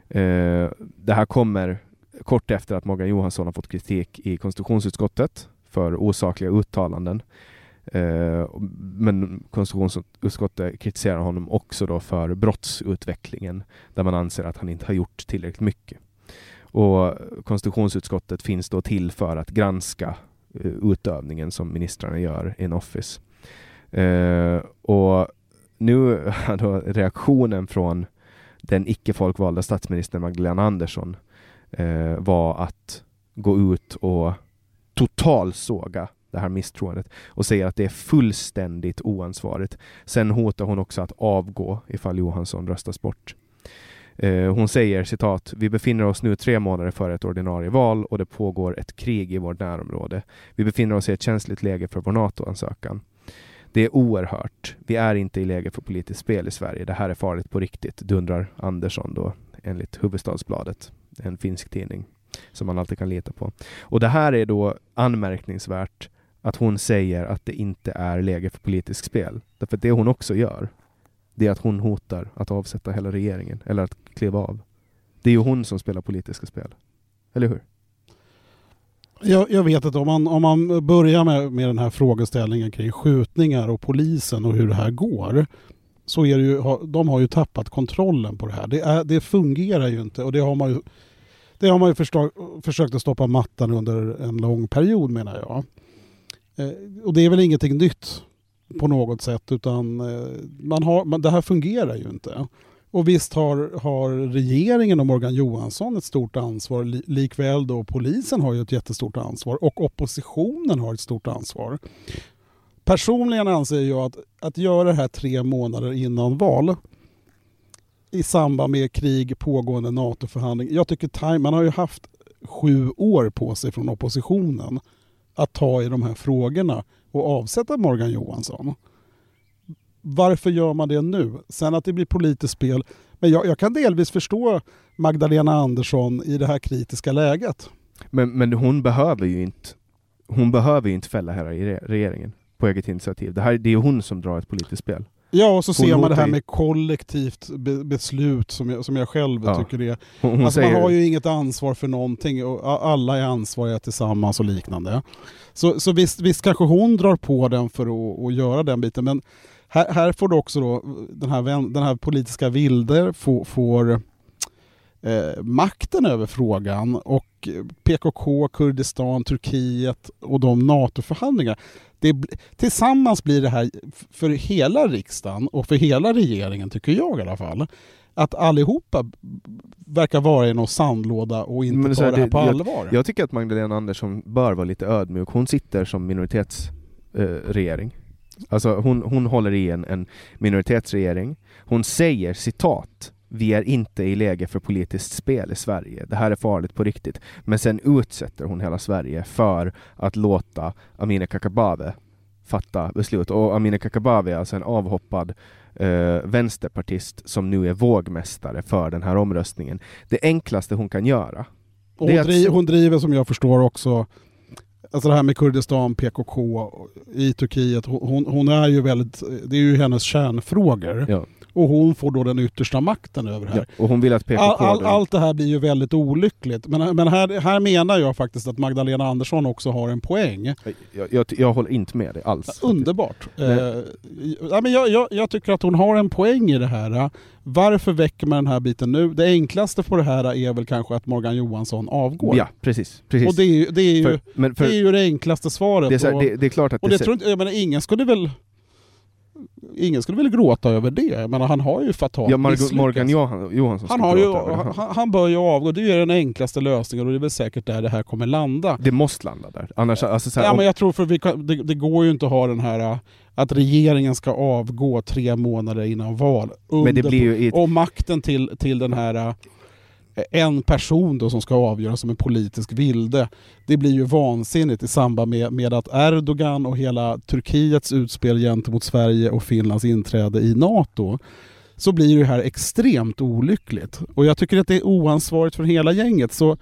[SPEAKER 1] Eh, det här kommer kort efter att Morgan Johansson har fått kritik i konstitutionsutskottet för osakliga uttalanden. Eh, men konstitutionsutskottet kritiserar honom också då för brottsutvecklingen där man anser att han inte har gjort tillräckligt mycket. Och konstitutionsutskottet finns då till för att granska eh, utövningen som ministrarna gör in office. Eh, och nu *laughs* har då reaktionen från den icke folkvalda statsministern Magdalena Andersson eh, var att gå ut och totalsåga det här misstroendet och säger att det är fullständigt oansvarigt. Sen hotar hon också att avgå ifall Johansson röstas bort. Eh, hon säger citat, vi befinner oss nu tre månader före ett ordinarie val och det pågår ett krig i vårt närområde. Vi befinner oss i ett känsligt läge för vår NATO-ansökan. Det är oerhört. Vi är inte i läge för politiskt spel i Sverige. Det här är farligt på riktigt, dundrar Andersson då enligt Huvudstadsbladet, en finsk tidning som man alltid kan lita på. Och det här är då anmärkningsvärt att hon säger att det inte är läge för politiskt spel. Därför att det hon också gör, det är att hon hotar att avsätta hela regeringen, eller att kliva av. Det är ju hon som spelar politiska spel. Eller hur?
[SPEAKER 2] Jag, jag vet att om man, om man börjar med, med den här frågeställningen kring skjutningar och polisen och hur det här går så är det ju, de har ju tappat kontrollen på det här. Det, är, det fungerar ju inte och det har man ju, det har man ju förstå, försökt att stoppa mattan under en lång period menar jag. Eh, och det är väl ingenting nytt på något sätt utan eh, man har, man, det här fungerar ju inte. Och visst har, har regeringen och Morgan Johansson ett stort ansvar, likväl då polisen har ju ett jättestort ansvar och oppositionen har ett stort ansvar. Personligen anser jag att, att göra det här tre månader innan val i samband med krig, pågående NATO-förhandling. Jag tycker time, man har ju haft sju år på sig från oppositionen att ta i de här frågorna och avsätta Morgan Johansson. Varför gör man det nu? Sen att det blir politiskt spel. Men jag, jag kan delvis förstå Magdalena Andersson i det här kritiska läget.
[SPEAKER 1] Men, men hon behöver ju inte hon behöver ju inte fälla hela regeringen på eget initiativ. Det, här, det är hon som drar ett politiskt spel.
[SPEAKER 2] Ja, och så ser man det här med kollektivt be beslut som jag, som jag själv ja. tycker det hon, hon alltså säger... Man har ju inget ansvar för någonting och alla är ansvariga tillsammans och liknande. Så, så visst, visst kanske hon drar på den för att, att göra den biten, men här, här får du också då, den här, den här politiska vilder får, får eh, makten över frågan och PKK, Kurdistan, Turkiet och de NATO-förhandlingar. Tillsammans blir det här för hela riksdagen och för hela regeringen, tycker jag i alla fall, att allihopa verkar vara i någon sandlåda och inte Men, tar det, det här på
[SPEAKER 1] jag,
[SPEAKER 2] allvar.
[SPEAKER 1] Jag tycker att Magdalena Andersson bör vara lite ödmjuk. Hon sitter som minoritetsregering. Eh, Alltså hon, hon håller i en, en minoritetsregering. Hon säger citat vi är inte i läge för politiskt spel i Sverige. Det här är farligt på riktigt. Men sen utsätter hon hela Sverige för att låta Amineh Kakabaveh fatta beslut. Och Amineh Kakabaveh är alltså en avhoppad eh, vänsterpartist som nu är vågmästare för den här omröstningen. Det enklaste hon kan göra.
[SPEAKER 2] Hon, driver, hon driver som jag förstår också Alltså det här med Kurdistan, PKK i Turkiet, hon, hon är ju väldigt, det är ju hennes kärnfrågor. Ja. Och hon får då den yttersta makten över det här.
[SPEAKER 1] Ja, och hon vill att PKK...
[SPEAKER 2] All, all, allt det här blir ju väldigt olyckligt. Men, men här, här menar jag faktiskt att Magdalena Andersson också har en poäng.
[SPEAKER 1] Jag, jag, jag håller inte med dig alls.
[SPEAKER 2] Underbart. Eh, ja, men jag, jag, jag, tycker att hon har en poäng i det här. Varför väcker man den här biten nu? Det enklaste på det här är väl kanske att Morgan Johansson avgår.
[SPEAKER 1] Ja, precis. precis.
[SPEAKER 2] Och det är, det är, ju, för, för, det, är ju det enklaste svaret.
[SPEAKER 1] Det är, här, det, det är klart att
[SPEAKER 2] och
[SPEAKER 1] det,
[SPEAKER 2] det tror inte, jag menar, ingen skulle väl ingen skulle väl gråta över det. Jag menar, han har ju fatalt
[SPEAKER 1] Ja. Morgan Johan, Johansson
[SPEAKER 2] han, har ju, han,
[SPEAKER 1] han,
[SPEAKER 2] bör ju avgå, det är den enklaste lösningen och det är väl säkert där det här kommer landa.
[SPEAKER 1] Det måste landa där. Annars, alltså, så här,
[SPEAKER 2] Ja,
[SPEAKER 1] om-
[SPEAKER 2] men jag tror för vi kan, det, det går ju inte att ha den här äh, att regeringen ska avgå tre månader innan val.
[SPEAKER 1] men det
[SPEAKER 2] Under-
[SPEAKER 1] blir ju
[SPEAKER 2] Och makten till, till den här äh, en person då som ska avgöras som en politisk vilde. Det blir ju vansinnigt i samband med, med att Erdogan och hela Turkiets utspel gentemot Sverige och Finlands inträde i NATO så blir det här extremt olyckligt. Och jag tycker att det är oansvarigt för hela gänget. Så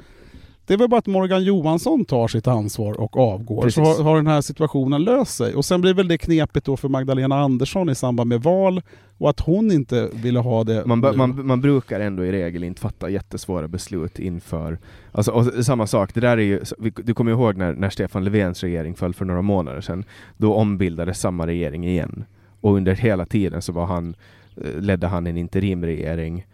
[SPEAKER 2] det är väl bara att Morgan Johansson tar sitt ansvar och avgår.
[SPEAKER 1] Precis.
[SPEAKER 2] Så har, har den här situationen löst sig. Och sen blir väl det knepigt då för Magdalena Andersson i samband med val och att hon inte ville ha det.
[SPEAKER 1] man, man, man brukar ändå i regel inte fatta jättesvåra beslut inför... Alltså, och samma sak, det där är ju, du kommer ihåg när, när Stefan Löfvens regering föll för några månader sedan. Då ombildades samma regering igen. Och under hela tiden så var han, eh, ledde han en interimregering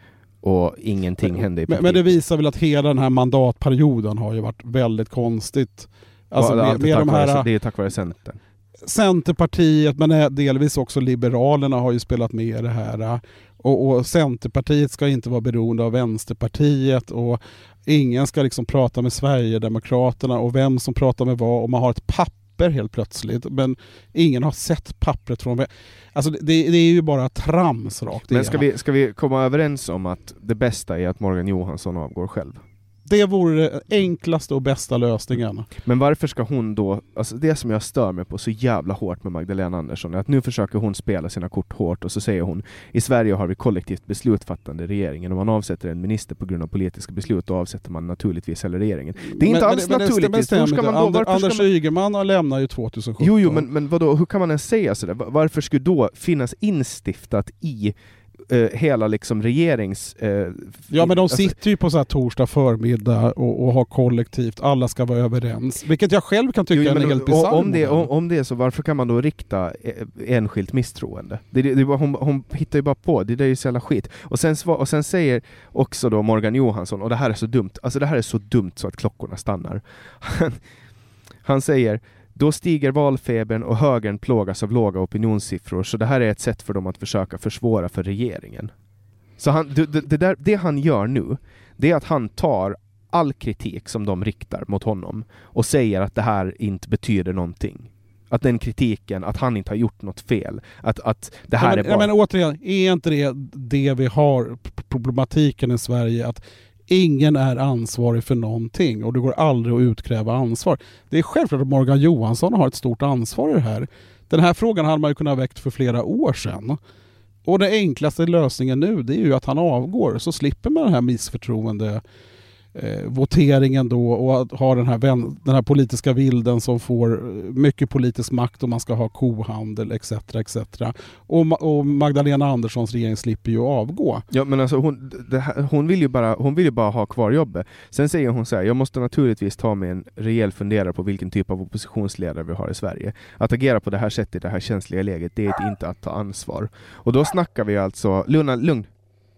[SPEAKER 1] och ingenting hände i
[SPEAKER 2] men, men det visar väl att hela den här mandatperioden har ju varit väldigt konstigt. Alltså
[SPEAKER 1] Ja,
[SPEAKER 2] med,
[SPEAKER 1] allt är
[SPEAKER 2] med de
[SPEAKER 1] vare-
[SPEAKER 2] här
[SPEAKER 1] Det är tack vare Centern.
[SPEAKER 2] Centerpartiet men är delvis också Liberalerna har ju spelat med i det här. Och, och Centerpartiet ska inte vara beroende av Vänsterpartiet och ingen ska liksom prata med Sverigedemokraterna och vem som pratar med vad och man har ett papper helt plötsligt men ingen har sett pappret från... Alltså det, det är ju bara trams rakt
[SPEAKER 1] Men ska vi, ska vi komma överens om att det bästa är att Morgan Johansson avgår själv?
[SPEAKER 2] Det vore den enklaste och bästa lösningen.
[SPEAKER 1] Men varför ska hon då, alltså det som jag stör mig på så jävla hårt med Magdalena Andersson är att nu försöker hon spela sina kort hårt och så säger hon i Sverige har vi kollektivt beslutfattande i regeringen och man avsätter en minister på grund av politiska beslut då avsätter man naturligtvis hela regeringen. Det är inte alls
[SPEAKER 2] det
[SPEAKER 1] naturligt.
[SPEAKER 2] stämmer
[SPEAKER 1] Hur ska man då-
[SPEAKER 2] Ander, Anders
[SPEAKER 1] man-
[SPEAKER 2] Ygeman lämnar ju 2017.
[SPEAKER 1] Jo, jo, men, men vadå, hur kan man ens säga sådär? Va- Varför skulle då finnas instiftat i eh, hela liksom regerings... eh,
[SPEAKER 2] Ja men de
[SPEAKER 1] alltså-
[SPEAKER 2] sitter ju på så här torsdag förmiddag och, och har kollektivt, alla ska vara överens. Vilket jag själv kan tycka
[SPEAKER 1] Jo,
[SPEAKER 2] är
[SPEAKER 1] men
[SPEAKER 2] en helt bisarr
[SPEAKER 1] om, det, om, om det är så, varför kan man då rikta eh, enskilt misstroende? Det, det, det, hon, hon hittar ju bara på, det där är ju så jävla skit. Och sen, och sen säger också då Morgan Johansson, och det här är så dumt, alltså det här är så dumt så att klockorna stannar. *laughs* Han, han säger då stiger valfebern och högern plågas av låga opinionssiffror, så det här är ett sätt för dem att försöka försvåra för regeringen. Så han, det, det, där, det han gör nu, det är att han tar all kritik som de riktar mot honom och säger att det här inte betyder någonting. Att den kritiken, att han inte har gjort något fel, att, att det här
[SPEAKER 2] ja, men,
[SPEAKER 1] är
[SPEAKER 2] ja,
[SPEAKER 1] bara...
[SPEAKER 2] men återigen, är inte det det vi har problematiken i Sverige? Att ingen är ansvarig för någonting och det går aldrig att utkräva ansvar. Det är självklart att Morgan Johansson har ett stort ansvar i det här. Den här frågan hade man ju kunnat väckt för flera år sedan. Och den enklaste lösningen nu det är ju att han avgår så slipper man det här missförtroende eh, voteringen då och att ha den här, vän, den här politiska vilden som får eh, mycket politisk makt och man ska ha kohandel etc. etc. Och, och Magdalena Anderssons regering slipper ju avgå.
[SPEAKER 1] Ja men alltså hon, det här, hon, vill ju bara, hon vill ju bara ha kvar jobbet. Sen säger hon så här, jag måste naturligtvis ta mig en rejäl funderare på vilken typ av oppositionsledare vi har i Sverige. Att agera på det här sättet i det här känsliga läget, det är inte att ta ansvar. Och då snackar vi alltså, lugna, lugn,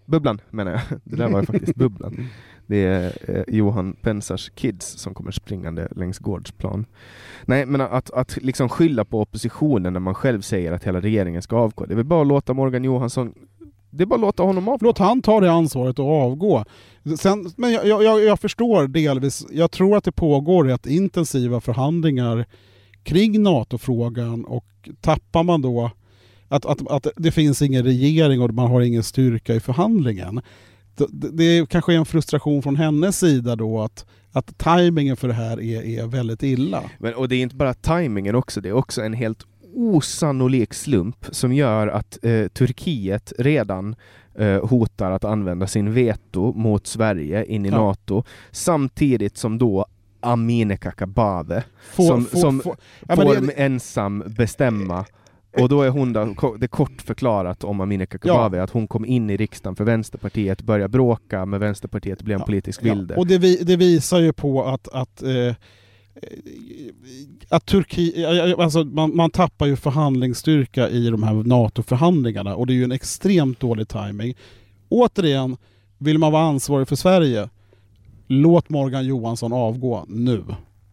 [SPEAKER 1] Bubblan menar jag. Det där var faktiskt *laughs* Bubblan. Det är eh, Johan Pensars kids som kommer springande längs gårdsplan. Nej, men att, att liksom skylla på oppositionen när man själv säger att hela regeringen ska avgå, det är väl bara att låta Morgan Johansson det är bara att låta honom avgå.
[SPEAKER 2] Låt han ta det ansvaret och avgå. Sen, men jag, jag, jag förstår delvis, jag tror att det pågår rätt intensiva förhandlingar kring NATO-frågan och tappar man då att, att, att det finns ingen regering och man har ingen styrka i förhandlingen. Det, det, kanske är en frustration från hennes sida då att, att tajmingen för det här är, är väldigt illa.
[SPEAKER 1] Men, och det är inte bara tajmingen också, det är också en helt osannolik slump som gör att eh, Turkiet redan eh, hotar att använda sin veto mot Sverige in i
[SPEAKER 2] Ja.
[SPEAKER 1] NATO samtidigt som då Amineh Kakabaveh som,
[SPEAKER 2] får-
[SPEAKER 1] som
[SPEAKER 2] får- Ja, det-
[SPEAKER 1] ensam bestämma och då är hon ko- det kort förklarat om Amineh Kakabaveh att hon kom in i riksdagen för Vänsterpartiet, började bråka med Vänsterpartiet och blev en politisk vilde.
[SPEAKER 2] Ja, och det, vi, det visar ju på att, att, eh, att Turkiet, alltså man, man tappar ju förhandlingsstyrka i de här NATO-förhandlingarna och det är ju en extremt dålig timing. Återigen, vill man vara ansvarig för Sverige, låt Morgan Johansson avgå nu.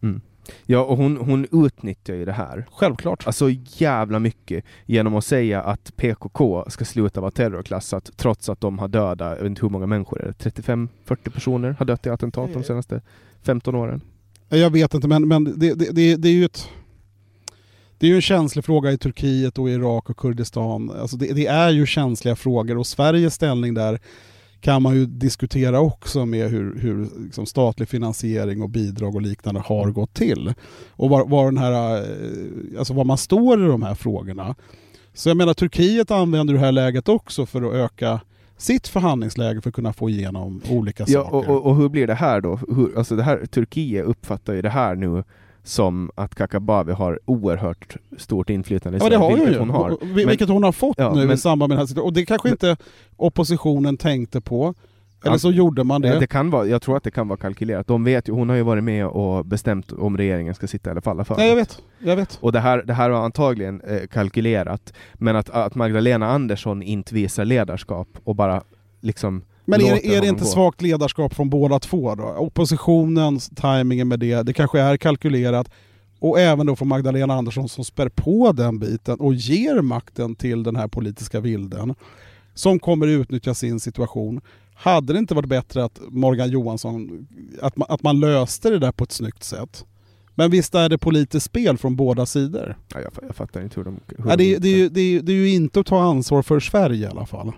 [SPEAKER 1] Mm. Ja, och hon, hon utnyttjar ju det här.
[SPEAKER 2] Självklart.
[SPEAKER 1] Alltså jävla mycket genom att säga att PKK ska sluta vara terrorklassat trots att de har dödat, jag vet inte hur många människor är det? 35-40 personer har dött i attentat de senaste 15 åren.
[SPEAKER 2] Jag vet inte, men, men det, det, det, det är ju ett... Det är ju en känslig fråga i Turkiet och Irak och Kurdistan. Alltså det, det, är ju känsliga frågor och Sveriges ställning där kan man ju diskutera också med hur, hur liksom statlig finansiering och bidrag och liknande har gått till. Och var, var, den här, eh, alltså var man står i de här frågorna. Så jag menar Turkiet använder det här läget också för att öka sitt förhandlingsläge för att kunna få igenom olika
[SPEAKER 1] ja,
[SPEAKER 2] saker.
[SPEAKER 1] Och, och, och hur blir det här då? Hur, alltså det här, Turkiet uppfattar ju det här nu som att Kakabaveh har oerhört stort inflytande i
[SPEAKER 2] ja, det har
[SPEAKER 1] vilket
[SPEAKER 2] ju.
[SPEAKER 1] hon har.
[SPEAKER 2] Men, vilket hon har fått
[SPEAKER 1] ja,
[SPEAKER 2] nu
[SPEAKER 1] men,
[SPEAKER 2] i samband med den här situationen. Och det kanske inte oppositionen tänkte på. Eller så gjorde man det.
[SPEAKER 1] Det kan vara, jag tror att det kan vara kalkylerat. De vet ju, hon har ju varit med och bestämt om regeringen ska sitta eller falla för.
[SPEAKER 2] Ja, jag vet. Jag vet.
[SPEAKER 1] Och det här, det här var antagligen eh, kalkylerat. Men att, att Magdalena Andersson inte visar ledarskap och bara liksom
[SPEAKER 2] men är, är det inte
[SPEAKER 1] gå.
[SPEAKER 2] svagt ledarskap från båda två då? Oppositionens timingen med det, det kanske är kalkylerat. Och även då från Magdalena Andersson som spär på den biten och ger makten till den här politiska vilden. Som kommer utnyttja sin situation. Hade det inte varit bättre att Morgan Johansson, att man, att man löste det där på ett snyggt sätt? Men visst är det politiskt spel från båda sidor?
[SPEAKER 1] Ja, jag, jag fattar inte hur de... Hur
[SPEAKER 2] ja, det,
[SPEAKER 1] de
[SPEAKER 2] det, är ju, det, är, det är ju inte att ta ansvar för Sverige i alla fall.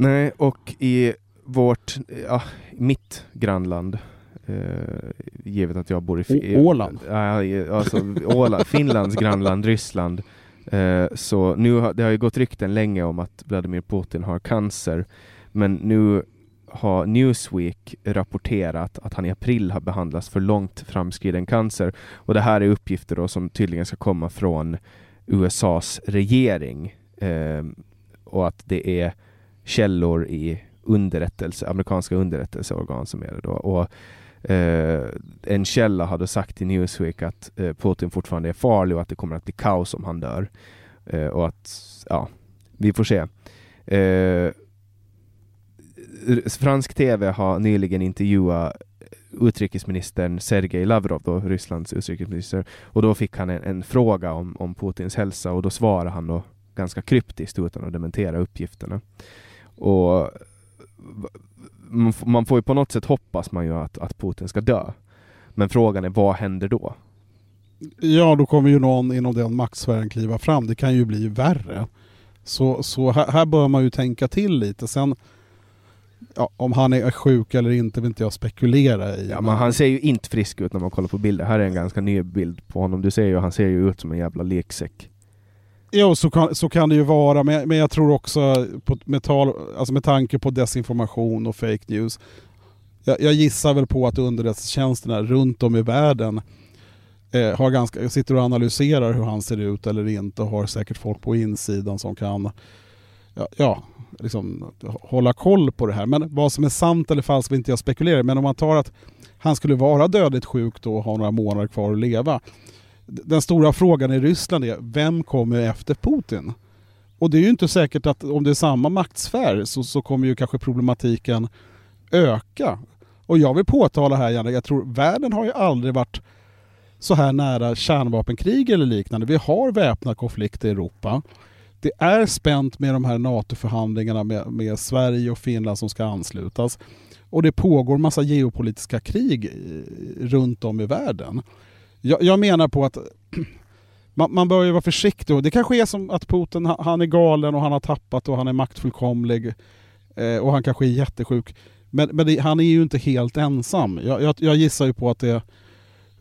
[SPEAKER 1] Nej, och i vårt, ja, mitt grannland, eh, givet att jag bor i...
[SPEAKER 2] Åland?
[SPEAKER 1] Ja, alltså Åland, *laughs* Finlands grannland Ryssland. Eh, så nu har, det har ju gått rykten länge om att Vladimir Putin har cancer, men nu har Newsweek rapporterat att han i april har behandlats för långt framskriden cancer. Och det här är uppgifter då som tydligen ska komma från USAs regering. Eh, och att det är källor i underrättelse, amerikanska underrättelseorgan som är det då. Och, eh, en källa hade sagt till Newsweek att eh, Putin fortfarande är farlig och att det kommer att bli kaos om han dör. Eh, och att, ja, vi får se. Eh, fransk TV har nyligen intervjuat eh, utrikesministern Sergej Lavrov, då, Rysslands utrikesminister, och då fick han en, en, fråga om, om Putins hälsa och då svarade han då ganska kryptiskt utan att dementera uppgifterna. Och man får ju på något sätt hoppas man ju att, att Putin ska dö. Men frågan är vad händer då?
[SPEAKER 2] Ja, då kommer ju någon inom den maktsfären kliva fram. Det kan ju bli värre. Så, så här, här bör man ju tänka till lite. Sen ja, om han är sjuk eller inte vill inte jag spekulera i.
[SPEAKER 1] Ja, men han ser ju inte frisk ut när man kollar på bilder. Här är en ganska ny bild på honom. Du ser ju, han ser ju ut som en jävla leksäck.
[SPEAKER 2] Jo, så kan, så kan det ju vara, men, men jag tror också på, med, tal, alltså med tanke på desinformation och fake news. Jag, jag gissar väl på att underrättelsetjänsterna runt om i världen eh, har ganska, sitter och analyserar hur han ser ut eller inte och har säkert folk på insidan som kan ja, ja liksom, hålla koll på det här. Men vad som är sant eller falskt vill inte jag spekulera Men om man tar att han skulle vara dödligt sjuk då och ha några månader kvar att leva den stora frågan i Ryssland är, vem kommer efter Putin? Och det är ju inte säkert att om det är samma maktsfär så, så kommer ju kanske problematiken öka. Och jag vill påtala här Janne, jag tror världen har ju aldrig varit så här nära kärnvapenkrig eller liknande. Vi har väpnad konflikt i Europa. Det är spänt med de här NATO-förhandlingarna med, med Sverige och Finland som ska anslutas. Och det pågår massa geopolitiska krig runt om i världen. Jag, jag menar på att *clears throat* man, man bör ju vara försiktig. Det kanske är som att Putin han är galen och han har tappat och han är maktfullkomlig eh, och han kanske är jättesjuk. Men, men det, han är ju inte helt ensam. Jag, jag, jag, gissar ju på att det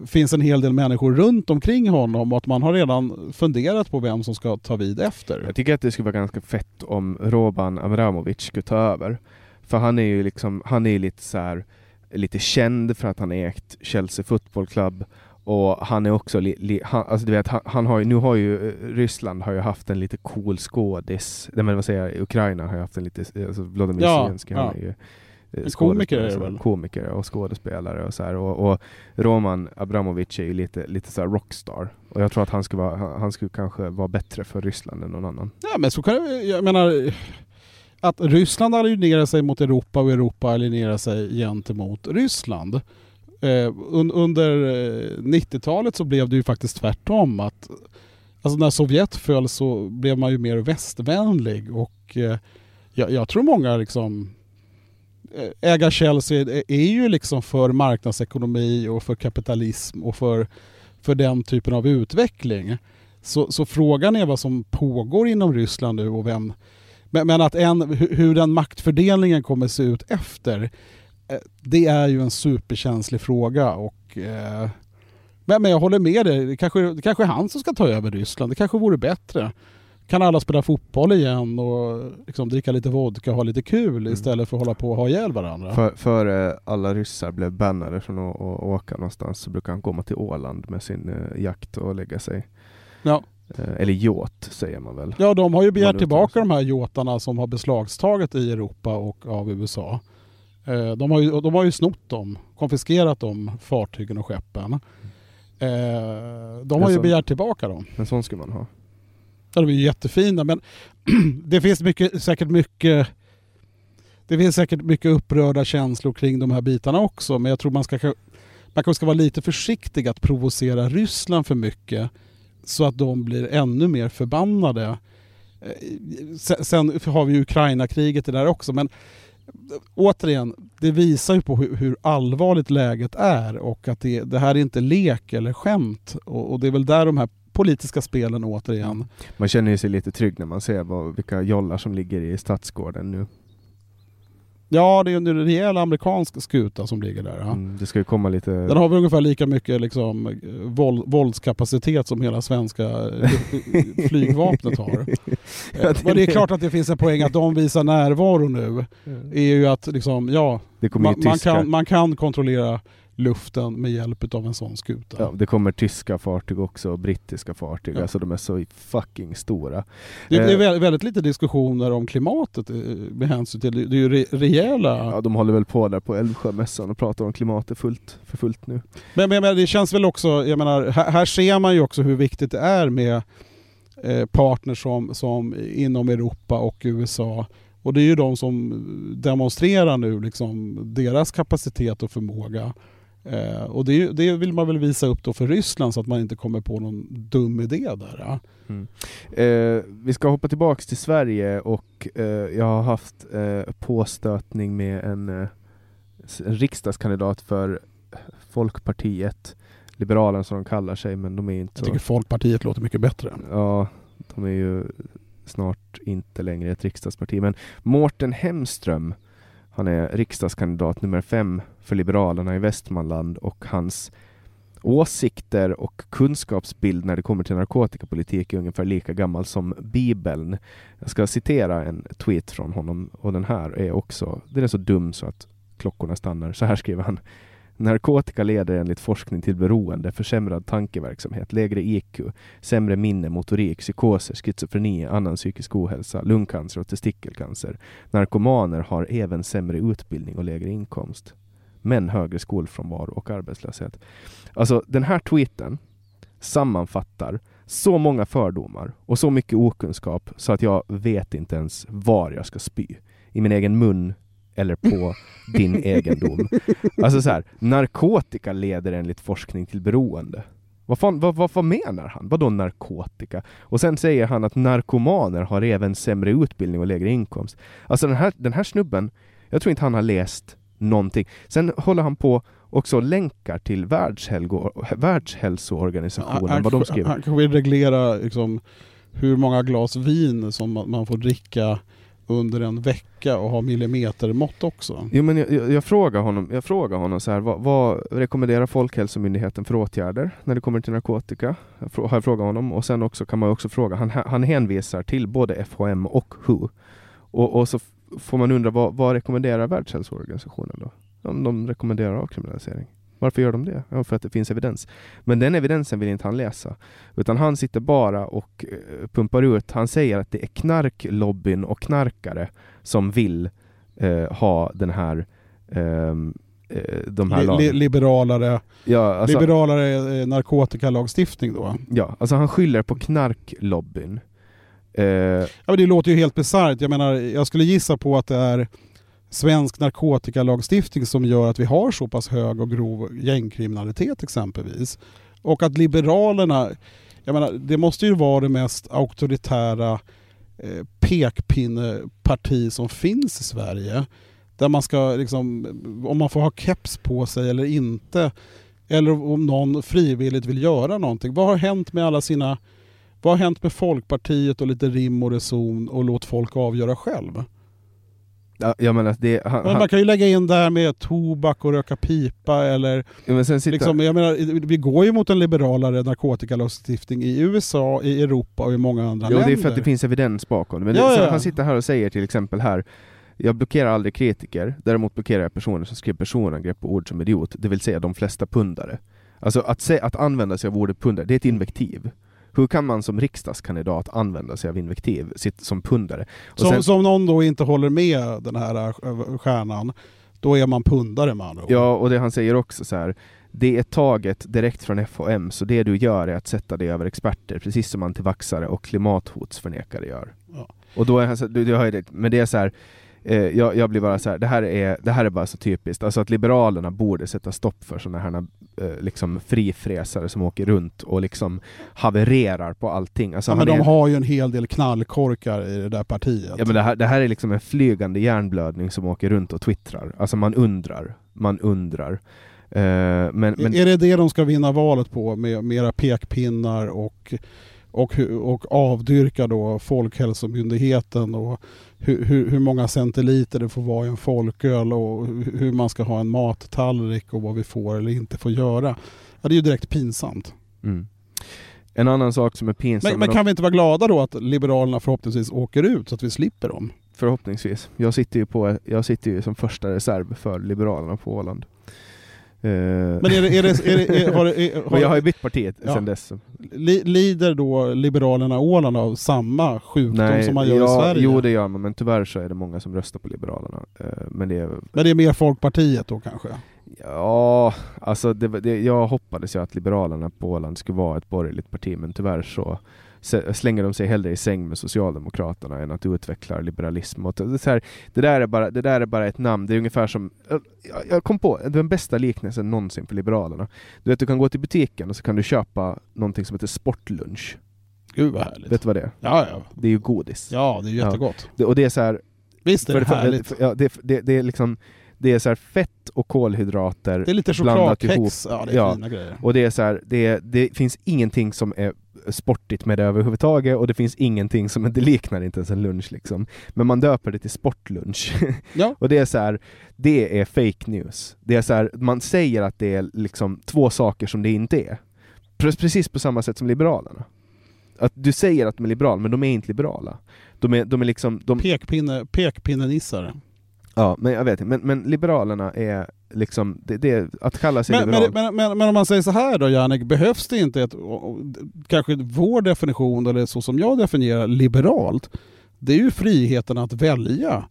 [SPEAKER 2] finns en hel del människor runt omkring honom och att man har redan funderat på vem som ska ta vid efter.
[SPEAKER 1] Jag tycker att det skulle vara ganska fett om Roban Abramovic skulle ta över. För han är ju liksom, han är lite så här, lite känd för att han ägt Chelsea Football Club och han är också, li, li, han, alltså du vet, han, han, har ju, nu har ju eh, Ryssland har ju haft en lite cool skådis, nej men vad säger jag, Ukraina har ju haft en lite, alltså Vladimir ja, Zelenskyj, ja. han är ju
[SPEAKER 2] eh, komiker är väl?
[SPEAKER 1] Komiker och skådespelare och så här. Och, och Roman Abramovic är ju lite, lite så rockstar. Och jag tror att han skulle, vara, han skulle kanske vara bättre för Ryssland än någon annan.
[SPEAKER 2] Ja men så kan det, jag menar att Ryssland alienerar sig mot Europa och Europa alienerar sig gentemot Ryssland Eh, Eh, un, under eh, 90-talet så blev det ju faktiskt tvärtom. Att, alltså när Sovjet föll så blev man ju mer västvänlig och eh, jag, jag, tror många liksom eh, äga Chelsea är ju liksom för marknadsekonomi och för kapitalism och för, för den typen av utveckling. Så, så frågan är vad som pågår inom Ryssland nu och vem... Men, men att en, hur den maktfördelningen kommer se ut efter, det är ju en superkänslig fråga. Och, eh, men, men jag håller med dig, det kanske, det kanske är han som ska ta över Ryssland. Det kanske vore bättre kan alla spela fotboll igen och liksom dricka lite vodka och ha lite kul mm. istället för att hålla på och ha ihjäl varandra.
[SPEAKER 1] För, före alla ryssar blev bannade från att, att åka någonstans så brukade han komma till Åland med sin uh, jakt och lägga sig.
[SPEAKER 2] Ja.
[SPEAKER 1] Uh, eller yacht säger man väl.
[SPEAKER 2] Ja, de har ju begärt tillbaka de här yatarna som har beslagstagit i Europa och av USA. Uh, de, har ju, de har ju snott dem, konfiskerat de fartygen och skeppen. de har ju begärt tillbaka dem.
[SPEAKER 1] En sån ska man ha.
[SPEAKER 2] Ja, de är jättefina men *clears throat* det finns mycket, säkert mycket det finns säkert mycket upprörda känslor kring de här bitarna också men jag tror man ska man kanske ska vara lite försiktig att provocera Ryssland för mycket så att de blir ännu mer förbannade. Eh, sen har vi Ukraina-kriget där också men återigen, det visar ju på hur, hur, allvarligt läget är och att det, det här är inte lek eller skämt och, och, det är väl där de här politiska spelen återigen.
[SPEAKER 1] Man känner sig lite trygg när man ser vad, vilka jollar som ligger i Stadsgården nu.
[SPEAKER 2] Ja, det är en rejäl amerikansk skuta som ligger där. Ja. Mm,
[SPEAKER 1] det ska ju komma lite...
[SPEAKER 2] Den har väl ungefär lika mycket liksom, våld, våldskapacitet som hela svenska eh, *laughs* flygvapnet har. ja, det, det är klart att det finns en poäng att de visar närvaro nu. är ju att liksom, ja, man, man, kan, man kan kontrollera luften med hjälp av en sån skuta.
[SPEAKER 1] Ja, det kommer tyska fartyg också och brittiska fartyg. Ja. Alltså de är så fucking stora.
[SPEAKER 2] Det, det är eh, väldigt lite diskussioner om klimatet eh, med hänsyn till det. är ju re, rejäla...
[SPEAKER 1] Ja, de håller väl på där på Älvsjömässan och pratar om klimatet fullt, för fullt nu.
[SPEAKER 2] Men, men, men, det känns väl också, jag menar, här, här ser man ju också hur viktigt det är med eh, partners som, som inom Europa och USA och det är ju de som demonstrerar nu liksom deras kapacitet och förmåga. Eh, och det, det, vill man väl visa upp då för Ryssland så att man inte kommer på någon dum idé där. Ja. Mm.
[SPEAKER 1] Eh, vi ska hoppa tillbaks till Sverige och eh, jag har haft eh, påstötning med en, eh, en riksdagskandidat för Folkpartiet, Liberalerna som de kallar sig, men de är inte
[SPEAKER 2] Jag tycker Folkpartiet låter mycket bättre.
[SPEAKER 1] Ja, de är ju snart inte längre ett riksdagsparti, men Mårten Hemström han är riksdagskandidat nummer fem för Liberalerna i Västmanland och hans åsikter och kunskapsbild när det kommer till narkotikapolitik är ungefär lika gammal som Bibeln. Jag ska citera en tweet från honom och den här är också, den är så dum så att klockorna stannar. Så här skriver han. Narkotika leder enligt forskning till beroende, försämrad tankeverksamhet, lägre IQ, sämre minne, motorik, psykoser, schizofreni, annan psykisk ohälsa, lungcancer och testikelcancer. Narkomaner har även sämre utbildning och lägre inkomst, men högre skolfrånvaro och arbetslöshet. Alltså den här tweeten sammanfattar så många fördomar och så mycket okunskap så att jag vet inte ens var jag ska spy. I min egen mun eller på din *laughs* egendom. Alltså så här, narkotika leder enligt forskning till beroende. Vad, fan, vad, vad, vad menar han? Vadå narkotika? Och sen säger han att narkomaner har även sämre utbildning och lägre inkomst. Alltså den här, den här snubben, jag tror inte han har läst någonting. Sen håller han på också länkar till Världshälsoorganisationen, han, vad de skriver.
[SPEAKER 2] Han kanske vill reglera liksom, hur många glas vin som man får dricka under en vecka och ha millimetermått också.
[SPEAKER 1] Jo, men jag, jag, jag, frågar honom, jag frågar honom så här, vad, vad, rekommenderar Folkhälsomyndigheten för åtgärder när det kommer till narkotika? Jag har jag frågat honom och sen också kan man också fråga, han, han hänvisar till både FHM och WHO. Och, och så får man undra, vad, vad rekommenderar Världshälsoorganisationen då? Om de rekommenderar avkriminalisering. Varför gör de det? Ja, för att det finns evidens. Men den evidensen vill inte han läsa. Utan han sitter bara och uh, pumpar ut. Han säger att det är knarklobbyn och knarkare som vill uh, ha den här um, de här
[SPEAKER 2] li, liberalare, ja, alltså, liberalare narkotikalagstiftning då?
[SPEAKER 1] Ja, alltså han skyller på knarklobbyn.
[SPEAKER 2] Uh, ja, men det låter ju helt bisarrt. Jag menar, jag skulle gissa på att det är svensk narkotikalagstiftning som gör att vi har så pass hög och grov gängkriminalitet exempelvis. Och att Liberalerna, jag menar, det måste ju vara det mest auktoritära eh, pekpinneparti som finns i Sverige. Där man ska, liksom, om man får ha keps på sig eller inte. Eller om någon frivilligt vill göra någonting. Vad har hänt med alla sina... Vad har hänt med Folkpartiet och lite rim och reson och låt folk avgöra själv?
[SPEAKER 1] Ja, jag menar, det, han,
[SPEAKER 2] Men man kan ju lägga in där med tobak och röka pipa eller...
[SPEAKER 1] ja, men sen sitter,
[SPEAKER 2] Liksom, jag menar, vi går ju mot en liberalare narkotikalagstiftning i USA, i Europa och i många andra
[SPEAKER 1] Jo,
[SPEAKER 2] länder.
[SPEAKER 1] det är för att det finns evidens bakom det. Men
[SPEAKER 2] Ja,
[SPEAKER 1] det, så
[SPEAKER 2] ja.
[SPEAKER 1] han sitter här och säger till exempel här jag blockerar aldrig kritiker, däremot blockerar jag personer som skriver personangrepp på ord som idiot, det vill säga de flesta pundare. Alltså att, se, att använda sig av ordet pundare, det är ett invektiv. Hur kan man som riksdagskandidat använda sig av invektiv sitt, som pundare? Och
[SPEAKER 2] som,
[SPEAKER 1] sen-
[SPEAKER 2] som någon då inte håller med den här äh, stjärnan, då är man pundare med andra ord.
[SPEAKER 1] Ja, och det han säger också så här. Det är taget direkt från FHM, så det du gör är att sätta dig över experter, precis som antivaxare och klimathotsförnekare gör.
[SPEAKER 2] Ja.
[SPEAKER 1] Och då är han så, du, du har ju det, men det är så här. Eh, jag, jag blir bara så här, det här, är, det här är bara så typiskt, alltså att Liberalerna borde sätta stopp för sådana här eh, liksom frifräsare som åker runt och liksom havererar på allting. Alltså
[SPEAKER 2] Ja, men de
[SPEAKER 1] är,
[SPEAKER 2] har ju en hel del knallkorkar i det där partiet.
[SPEAKER 1] ja, men det, här, det här är liksom en flygande hjärnblödning som åker runt och twittrar. Alltså man undrar, man undrar. Eh, men, men,
[SPEAKER 2] Är det det de ska vinna valet på med mera pekpinnar och, och, och avdyrka då Folkhälsomyndigheten och hur, hur, hur många centiliter det får vara i en folköl och hu- hur man ska ha en mattallrik och vad vi får eller inte får göra. Ja, det är ju direkt pinsamt.
[SPEAKER 1] Mm. En annan sak som är pinsam,
[SPEAKER 2] Men, men kan vi inte vara glada då att Liberalerna förhoppningsvis åker ut så att vi slipper dem?
[SPEAKER 1] förhoppningsvis. Jag sitter ju, på, jag sitter ju som första reserv för Liberalerna på Åland. Eh,
[SPEAKER 2] Men är det, är det, är det, är, har, är, *laughs*
[SPEAKER 1] jag har ju bytt partiet
[SPEAKER 2] Ja.
[SPEAKER 1] sedan dess.
[SPEAKER 2] li, lider då Liberalerna Åland av samma sjukdom som man gör
[SPEAKER 1] ja,
[SPEAKER 2] i Sverige?
[SPEAKER 1] Jo det gör man, men tyvärr så är det många som röstar på Liberalerna. Eh, men det är,
[SPEAKER 2] Men det är mer Folkpartiet då kanske?
[SPEAKER 1] ja, alltså det, jag hoppades ju att Liberalerna på Åland skulle vara ett borgerligt parti, men tyvärr så slänger de sig hellre i säng med Socialdemokraterna än att utveckla liberalism. Och det, här, det, där är bara, det där är bara ett namn, det är ungefär som, jag, kom på den bästa liknelsen någonsin för Liberalerna. Du vet, du kan gå till butiken och så kan du köpa någonting som heter sportlunch.
[SPEAKER 2] Gud vad härligt.
[SPEAKER 1] Vet du vad det är?
[SPEAKER 2] Ja, ja.
[SPEAKER 1] Det är ju godis.
[SPEAKER 2] ja, det är jättegott.
[SPEAKER 1] Det, och det är så här,
[SPEAKER 2] Visst är det
[SPEAKER 1] för-
[SPEAKER 2] härligt.
[SPEAKER 1] för- ja, det, det, det är liksom det är så fett och kolhydrater
[SPEAKER 2] Det är lite
[SPEAKER 1] blandat
[SPEAKER 2] chokladkex. Ja, det är
[SPEAKER 1] Ja.
[SPEAKER 2] fina grejer.
[SPEAKER 1] och det är så här, det, det finns ingenting som är sportigt med det överhuvudtaget och det finns ingenting som, det liknar inte ens en lunch liksom. Men man döper det till sportlunch. *laughs*
[SPEAKER 2] Ja.
[SPEAKER 1] och det är så här, det är fake news. Det är så här, man säger att det är liksom två saker som det inte är. Pre- Precis på samma sätt som Liberalerna. Att du säger att de är liberala, men de är inte liberala. De är, de är liksom, de,
[SPEAKER 2] Pekpinne, pekpinnenissar.
[SPEAKER 1] Ja, men jag vet inte. Men, men Liberalerna är liksom, det, det att kalla sig
[SPEAKER 2] Men,
[SPEAKER 1] liberal.
[SPEAKER 2] men, men, men, om man säger så här då Jannik, behövs det inte ett, kanske vår definition, eller så som jag definierar liberalt, det är ju friheten att välja.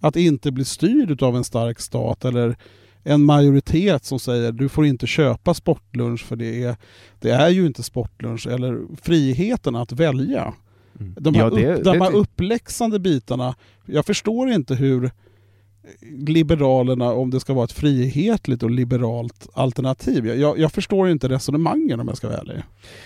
[SPEAKER 2] Att inte bli styrd av en stark stat eller en majoritet som säger du får inte köpa sportlunch för det är, det är ju inte sportlunch. Eller friheten att välja.
[SPEAKER 1] Mm.
[SPEAKER 2] De här,
[SPEAKER 1] Ja, det-
[SPEAKER 2] upp, de här uppläxande bitarna, jag förstår inte hur Liberalerna, om det ska vara ett frihetligt och liberalt alternativ. Jag, jag, jag förstår inte resonemangen om jag ska vara ärlig.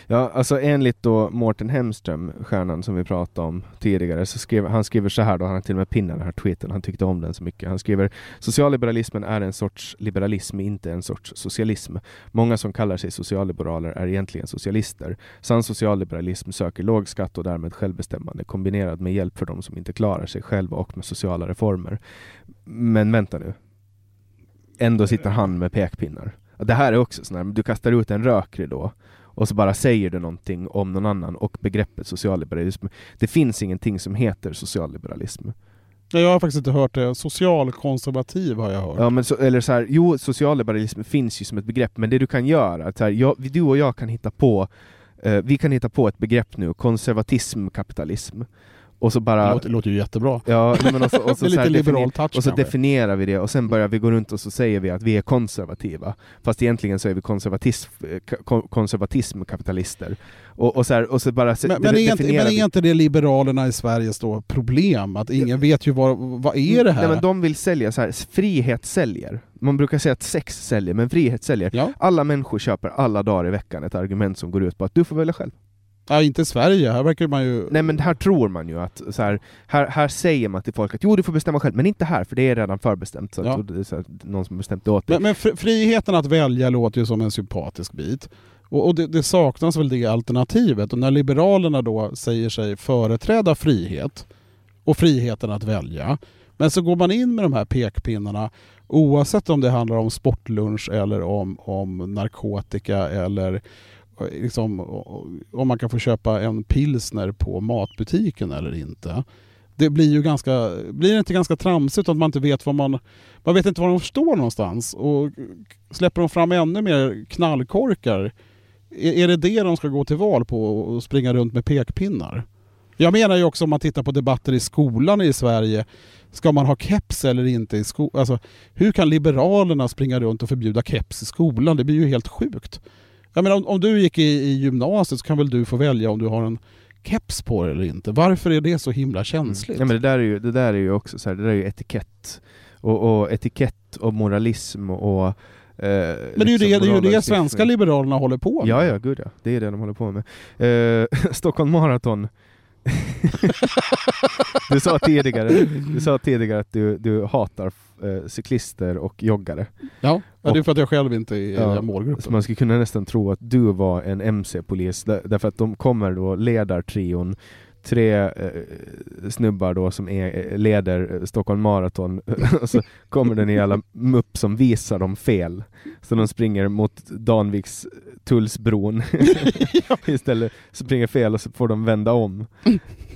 [SPEAKER 1] Ja, alltså enligt då Mårten Hemström, stjärnan som vi pratade om tidigare, så skrev, han skriver så här då, han har till och med pinnat den här tweeten, han tyckte om den så mycket. Han skriver Socialliberalismen är en sorts liberalism, inte en sorts socialism. Många som kallar sig socialliberaler är egentligen socialister. Sann socialliberalism söker låg skatt och därmed självbestämmande kombinerad med hjälp för de som inte klarar sig själva och med sociala reformer. Men vänta nu. Ändå sitter han med pekpinnar. Det här är också sån här, du kastar ut en rökridå och så bara säger du någonting om någon annan och begreppet socialliberalism. Det finns ingenting som heter socialliberalism.
[SPEAKER 2] Nej, Jag har faktiskt inte hört det. Socialkonservativ har jag hört.
[SPEAKER 1] Ja, men så, eller så här, jo, socialliberalism finns ju som ett begrepp, men det du kan göra, att så här, jag, du och jag kan hitta på, eh, vi kan hitta på ett begrepp nu, konservatism, kapitalism. Och så
[SPEAKER 2] Det
[SPEAKER 1] bara...
[SPEAKER 2] låter, låter ju jättebra.
[SPEAKER 1] Ja, men och *laughs* så, och så, så
[SPEAKER 2] lite liberal
[SPEAKER 1] definier-
[SPEAKER 2] touch
[SPEAKER 1] och så definierar vi det och sen börjar vi gå runt och så säger vi att vi är konservativa. Fast egentligen så är vi konservatism, ko- konservatismkapitalister. Och, och, så här, och så bara
[SPEAKER 2] Men, men, är inte, men är inte det Liberalerna i Sveriges då problem? Att ingen vet ju vad, vad är det här?
[SPEAKER 1] Nej, men de vill sälja så här, frihet säljer. Man brukar säga att sex säljer, men frihet säljer.
[SPEAKER 2] ja.
[SPEAKER 1] Alla människor köper alla dagar i veckan ett argument som går ut på att du får välja själv.
[SPEAKER 2] Ja, inte i Sverige. Här verkar man ju...
[SPEAKER 1] Nej men här tror man ju att, så här, här, här säger man till folk att jo du får bestämma själv, men inte här för det är redan förbestämt. Så,
[SPEAKER 2] Ja.
[SPEAKER 1] är så här, någon som bestämt det åt dig.
[SPEAKER 2] Men, men fri- friheten att välja låter ju som en sympatisk bit. Och, och det, det saknas väl det alternativet. Och när Liberalerna då säger sig företräda frihet och friheten att välja. Men så går man in med de här pekpinnarna oavsett om det handlar om sportlunch eller om, om narkotika eller liksom, om man kan få köpa en pilsner på matbutiken eller inte. Det blir ju ganska, blir det inte ganska tramsigt att man inte vet vad man, man vet inte var de står någonstans och släpper de fram ännu mer knallkorkar är, är det det de ska gå till val på och springa runt med pekpinnar? Jag menar ju också om man tittar på debatter i skolan i Sverige. Ska man ha keps eller inte i skolan? Alltså, hur kan Liberalerna springa runt och förbjuda keps i skolan? Det blir ju helt sjukt. Jag menar, om, om du gick i, i gymnasiet så kan väl du få välja om du har en keps på dig eller inte. Varför är det så himla känsligt?
[SPEAKER 1] Ja, men det, där är ju, det där är ju också så här, det där är ju etikett. Och, och etikett och moralism och... Eh,
[SPEAKER 2] Men det är ju det, det, är ju det svenska Liberalerna håller på med.
[SPEAKER 1] Ja, ja, gud ja. Det är det de håller på med. Eh, *laughs* Stockholm Marathon. *laughs* du, sa tidigare, du sa tidigare att du, du hatar eh, cyklister och joggare.
[SPEAKER 2] Ja, ja, det är
[SPEAKER 1] Och-
[SPEAKER 2] för att jag själv inte är i
[SPEAKER 1] Ja,
[SPEAKER 2] den målgruppen.
[SPEAKER 1] Så man skulle kunna nästan tro att du var en MC-polis, där, därför att de kommer då, ledartrion, tre eh, snubbar då som är, eh, leder eh, Stockholm Marathon, *laughs* och så kommer den jävla mupp som visar dem fel. Så de springer mot Danviks Tullsbron *laughs* *laughs* istället, springer fel och så får de vända om.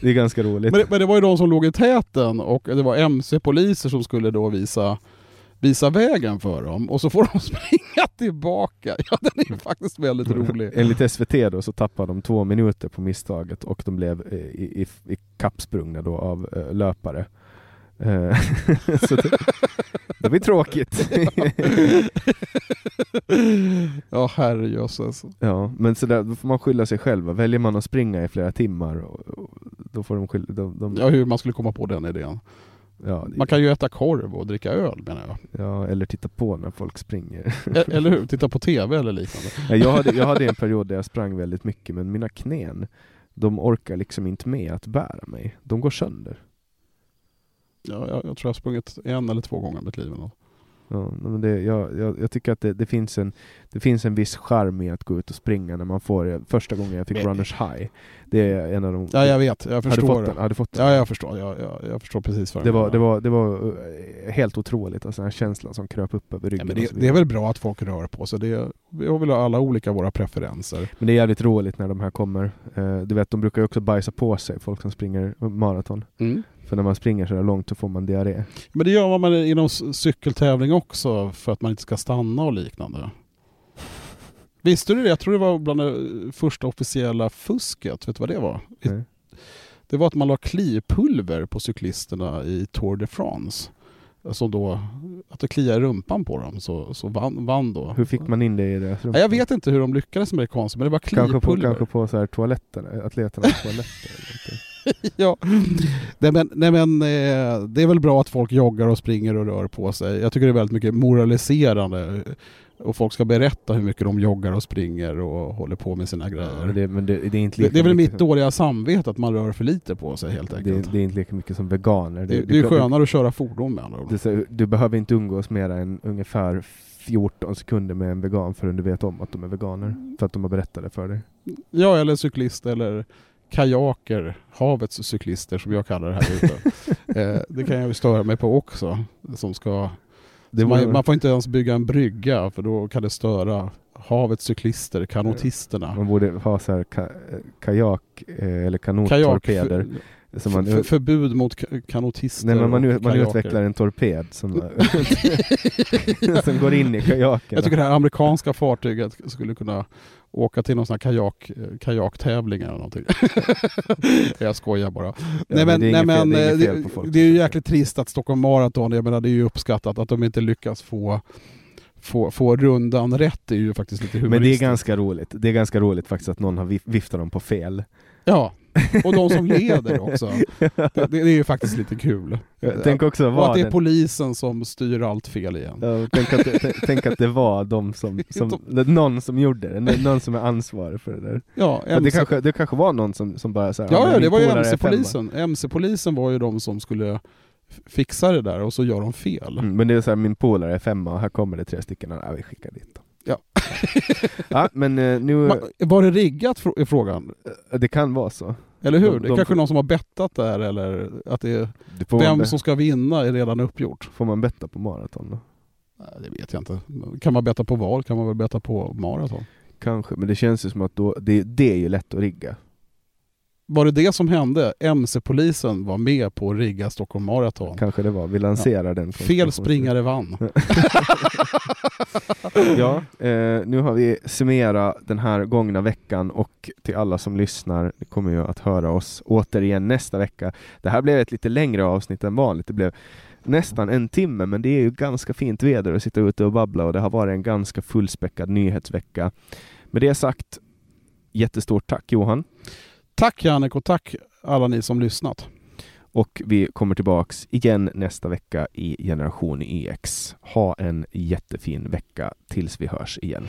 [SPEAKER 1] Det är ganska roligt.
[SPEAKER 2] Men det, men det var ju de som låg i täten och det var MC-poliser som skulle då visa, visa vägen för dem. Och så får de *laughs* springa tillbaka. Ja, den är ju faktiskt väldigt rolig.
[SPEAKER 1] Enligt SVT då så tappade de två minuter på misstaget och de blev eh, i, i, i kappsprungna då av eh, löpare. Eh, *laughs* så det, det blir tråkigt. *laughs*
[SPEAKER 2] Ja, herrejösses.
[SPEAKER 1] ja, men så där, då får man skylla sig själv. Väljer man att springa i flera timmar och, och, då får de skylla... De, de,
[SPEAKER 2] Ja, hur man skulle komma på den idén.
[SPEAKER 1] ja,
[SPEAKER 2] Man kan ju äta korv och dricka öl menar jag.
[SPEAKER 1] ja, eller titta på när folk springer.
[SPEAKER 2] Eller hur? Titta på TV eller liknande.
[SPEAKER 1] Ja, jag, hade, jag hade en period där jag sprang väldigt mycket men mina knän, de orkar liksom inte med att bära mig. De går sönder.
[SPEAKER 2] Ja, jag, jag tror jag har sprungit en eller två gånger i mitt liv. eller.
[SPEAKER 1] Ja, men det, jag, jag, jag tycker att det, det, finns en, det finns en viss charm i att gå ut och springa när man får det. Första gången jag fick
[SPEAKER 2] Men-
[SPEAKER 1] runners high. Det är en av de...
[SPEAKER 2] Ja, jag vet. Jag
[SPEAKER 1] har du
[SPEAKER 2] förstår
[SPEAKER 1] fått
[SPEAKER 2] det.
[SPEAKER 1] den? Har du fått den?
[SPEAKER 2] Ja, jag förstår. Jag, jag, jag förstår precis vad
[SPEAKER 1] Det var, det, var, det var eh, helt otroligt, alltså den här känslan som kröp upp över
[SPEAKER 2] Ja,
[SPEAKER 1] ryggen.
[SPEAKER 2] men
[SPEAKER 1] och
[SPEAKER 2] det, det är väl bra att folk rör på sig. Det, vi har väl alla olika våra preferenser.
[SPEAKER 1] Men det är jävligt roligt när de här kommer. Eh, du vet, de brukar ju också bajsa på sig, folk som springer maraton. För när man springer så där långt så får man diarré.
[SPEAKER 2] Men det gör man inom cykeltävling också för att man inte ska stanna och liknande. Visste du det? Jag tror det var bland det första officiella fusket. Vet du vad det var?
[SPEAKER 1] Nej.
[SPEAKER 2] Det var att man la klipulver på cyklisterna i Tour de France. Alltså då, att det kliade i rumpan på dem så, så vann, vann då.
[SPEAKER 1] Hur fick man in det i deras rum?
[SPEAKER 2] Ja, jag vet inte hur de lyckades med det konstigt, men det var klipulver.
[SPEAKER 1] Kanske på, kanske på så här toaletten, atleternas toaletter. *laughs*
[SPEAKER 2] ja. Nej men, nej men eh, det är väl bra att folk joggar och springer och rör på sig. Jag tycker det är väldigt mycket moraliserande. Och folk ska berätta hur mycket de joggar och springer och håller på med sina grejer.
[SPEAKER 1] det, men det, det är inte
[SPEAKER 2] det, det är väl mitt dåliga samvete att man rör för lite på sig helt
[SPEAKER 1] det,
[SPEAKER 2] enkelt.
[SPEAKER 1] det är inte lika mycket som veganer.
[SPEAKER 2] Det, det är
[SPEAKER 1] du-
[SPEAKER 2] skönare att köra fordon med andra
[SPEAKER 1] du, du behöver inte umgås mer än ungefär 14 sekunder med en vegan förrän du vet om att de är veganer. För att de har berättat det för dig.
[SPEAKER 2] Ja, eller cyklist eller kajaker, havets cyklister som jag kallar det här ute. *laughs* eh, det kan jag ju störa mig på också. Som ska,
[SPEAKER 1] Det
[SPEAKER 2] man, man får inte ens bygga en brygga för då kan det störa havets cyklister, kanotisterna.
[SPEAKER 1] Man borde ha så här ka, kajak eh, eller
[SPEAKER 2] Kajak,
[SPEAKER 1] kanottorpeder Som man,
[SPEAKER 2] För, förbud mot ka- kanotister
[SPEAKER 1] nej, men man, man
[SPEAKER 2] kajaker.
[SPEAKER 1] utvecklar en torped som, *laughs* *laughs* som går in i kajaken.
[SPEAKER 2] Jag tycker det här amerikanska fartyget skulle kunna åka till någon sån här kajak, kajaktävling eller någonting. *laughs* jag skojar bara. nej men,
[SPEAKER 1] det är
[SPEAKER 2] nej,
[SPEAKER 1] fel-
[SPEAKER 2] men
[SPEAKER 1] det är
[SPEAKER 2] eh,
[SPEAKER 1] folk.
[SPEAKER 2] det är ju jäkligt trist att Stockholm Marathon, jag menar det är ju uppskattat att de inte lyckas få Få, få rundan rätt är ju faktiskt lite
[SPEAKER 1] Men det är
[SPEAKER 2] humoristiskt.
[SPEAKER 1] ganska roligt. Det är ganska roligt faktiskt att någon har vif- viftat dem på fel.
[SPEAKER 2] Ja, och de som leder också. Det, det, är ju faktiskt lite kul.
[SPEAKER 1] Tänk också
[SPEAKER 2] och att det är polisen som styr allt fel igen.
[SPEAKER 1] Ja, tänk, att, det- tänk att det var de som, *laughs* som någon som gjorde det, Nå- någon som är ansvarig för det där.
[SPEAKER 2] Ja,
[SPEAKER 1] För det,
[SPEAKER 2] MC
[SPEAKER 1] kanske, det kanske var någon som, som bara såhär,
[SPEAKER 2] Ja,
[SPEAKER 1] men
[SPEAKER 2] ja
[SPEAKER 1] min
[SPEAKER 2] det var ju. MC-polisen. MC-polisen var ju de som skulle fixa det där och så gör de fel.
[SPEAKER 1] Mm, men det är såhär, min polare är femma och här kommer det tre stycken, ja, vi skickar dit dem.
[SPEAKER 2] Ja. *laughs*
[SPEAKER 1] ja men eh, nu,
[SPEAKER 2] Var det riggat i frågan?
[SPEAKER 1] eh, det kan vara så.
[SPEAKER 2] Eller hur?
[SPEAKER 1] De-
[SPEAKER 2] det är
[SPEAKER 1] de
[SPEAKER 2] kanske någon som har bettat där eller att det är, vem som ska vinna är redan uppgjort.
[SPEAKER 1] får man betta på maraton då?
[SPEAKER 2] Det vet jag inte. Kan man betta på val kan man väl betta på maraton.
[SPEAKER 1] Kanske, men det känns ju som att då, det, det är ju lätt att rigga.
[SPEAKER 2] Var det det som hände? MC-polisen var med på att rigga Stockholm Marathon.
[SPEAKER 1] Kanske det var, vi lanserar den
[SPEAKER 2] Fel springare vann. *laughs*
[SPEAKER 1] Ja, eh, nu har vi summerat den här gångna veckan och till alla som lyssnar, ni kommer ju att höra oss återigen nästa vecka. Det här blev ett lite längre avsnitt än vanligt. Det blev nästan en timme, men det är ju ganska fint väder att sitta ute och babbla och det har varit en ganska fullspäckad nyhetsvecka. Med det sagt, jättestort tack Johan
[SPEAKER 2] Tack Jannik och tack alla ni som lyssnat.
[SPEAKER 1] och vi kommer tillbaks igen nästa vecka i Generation EX. Ha en jättefin vecka tills vi hörs igen.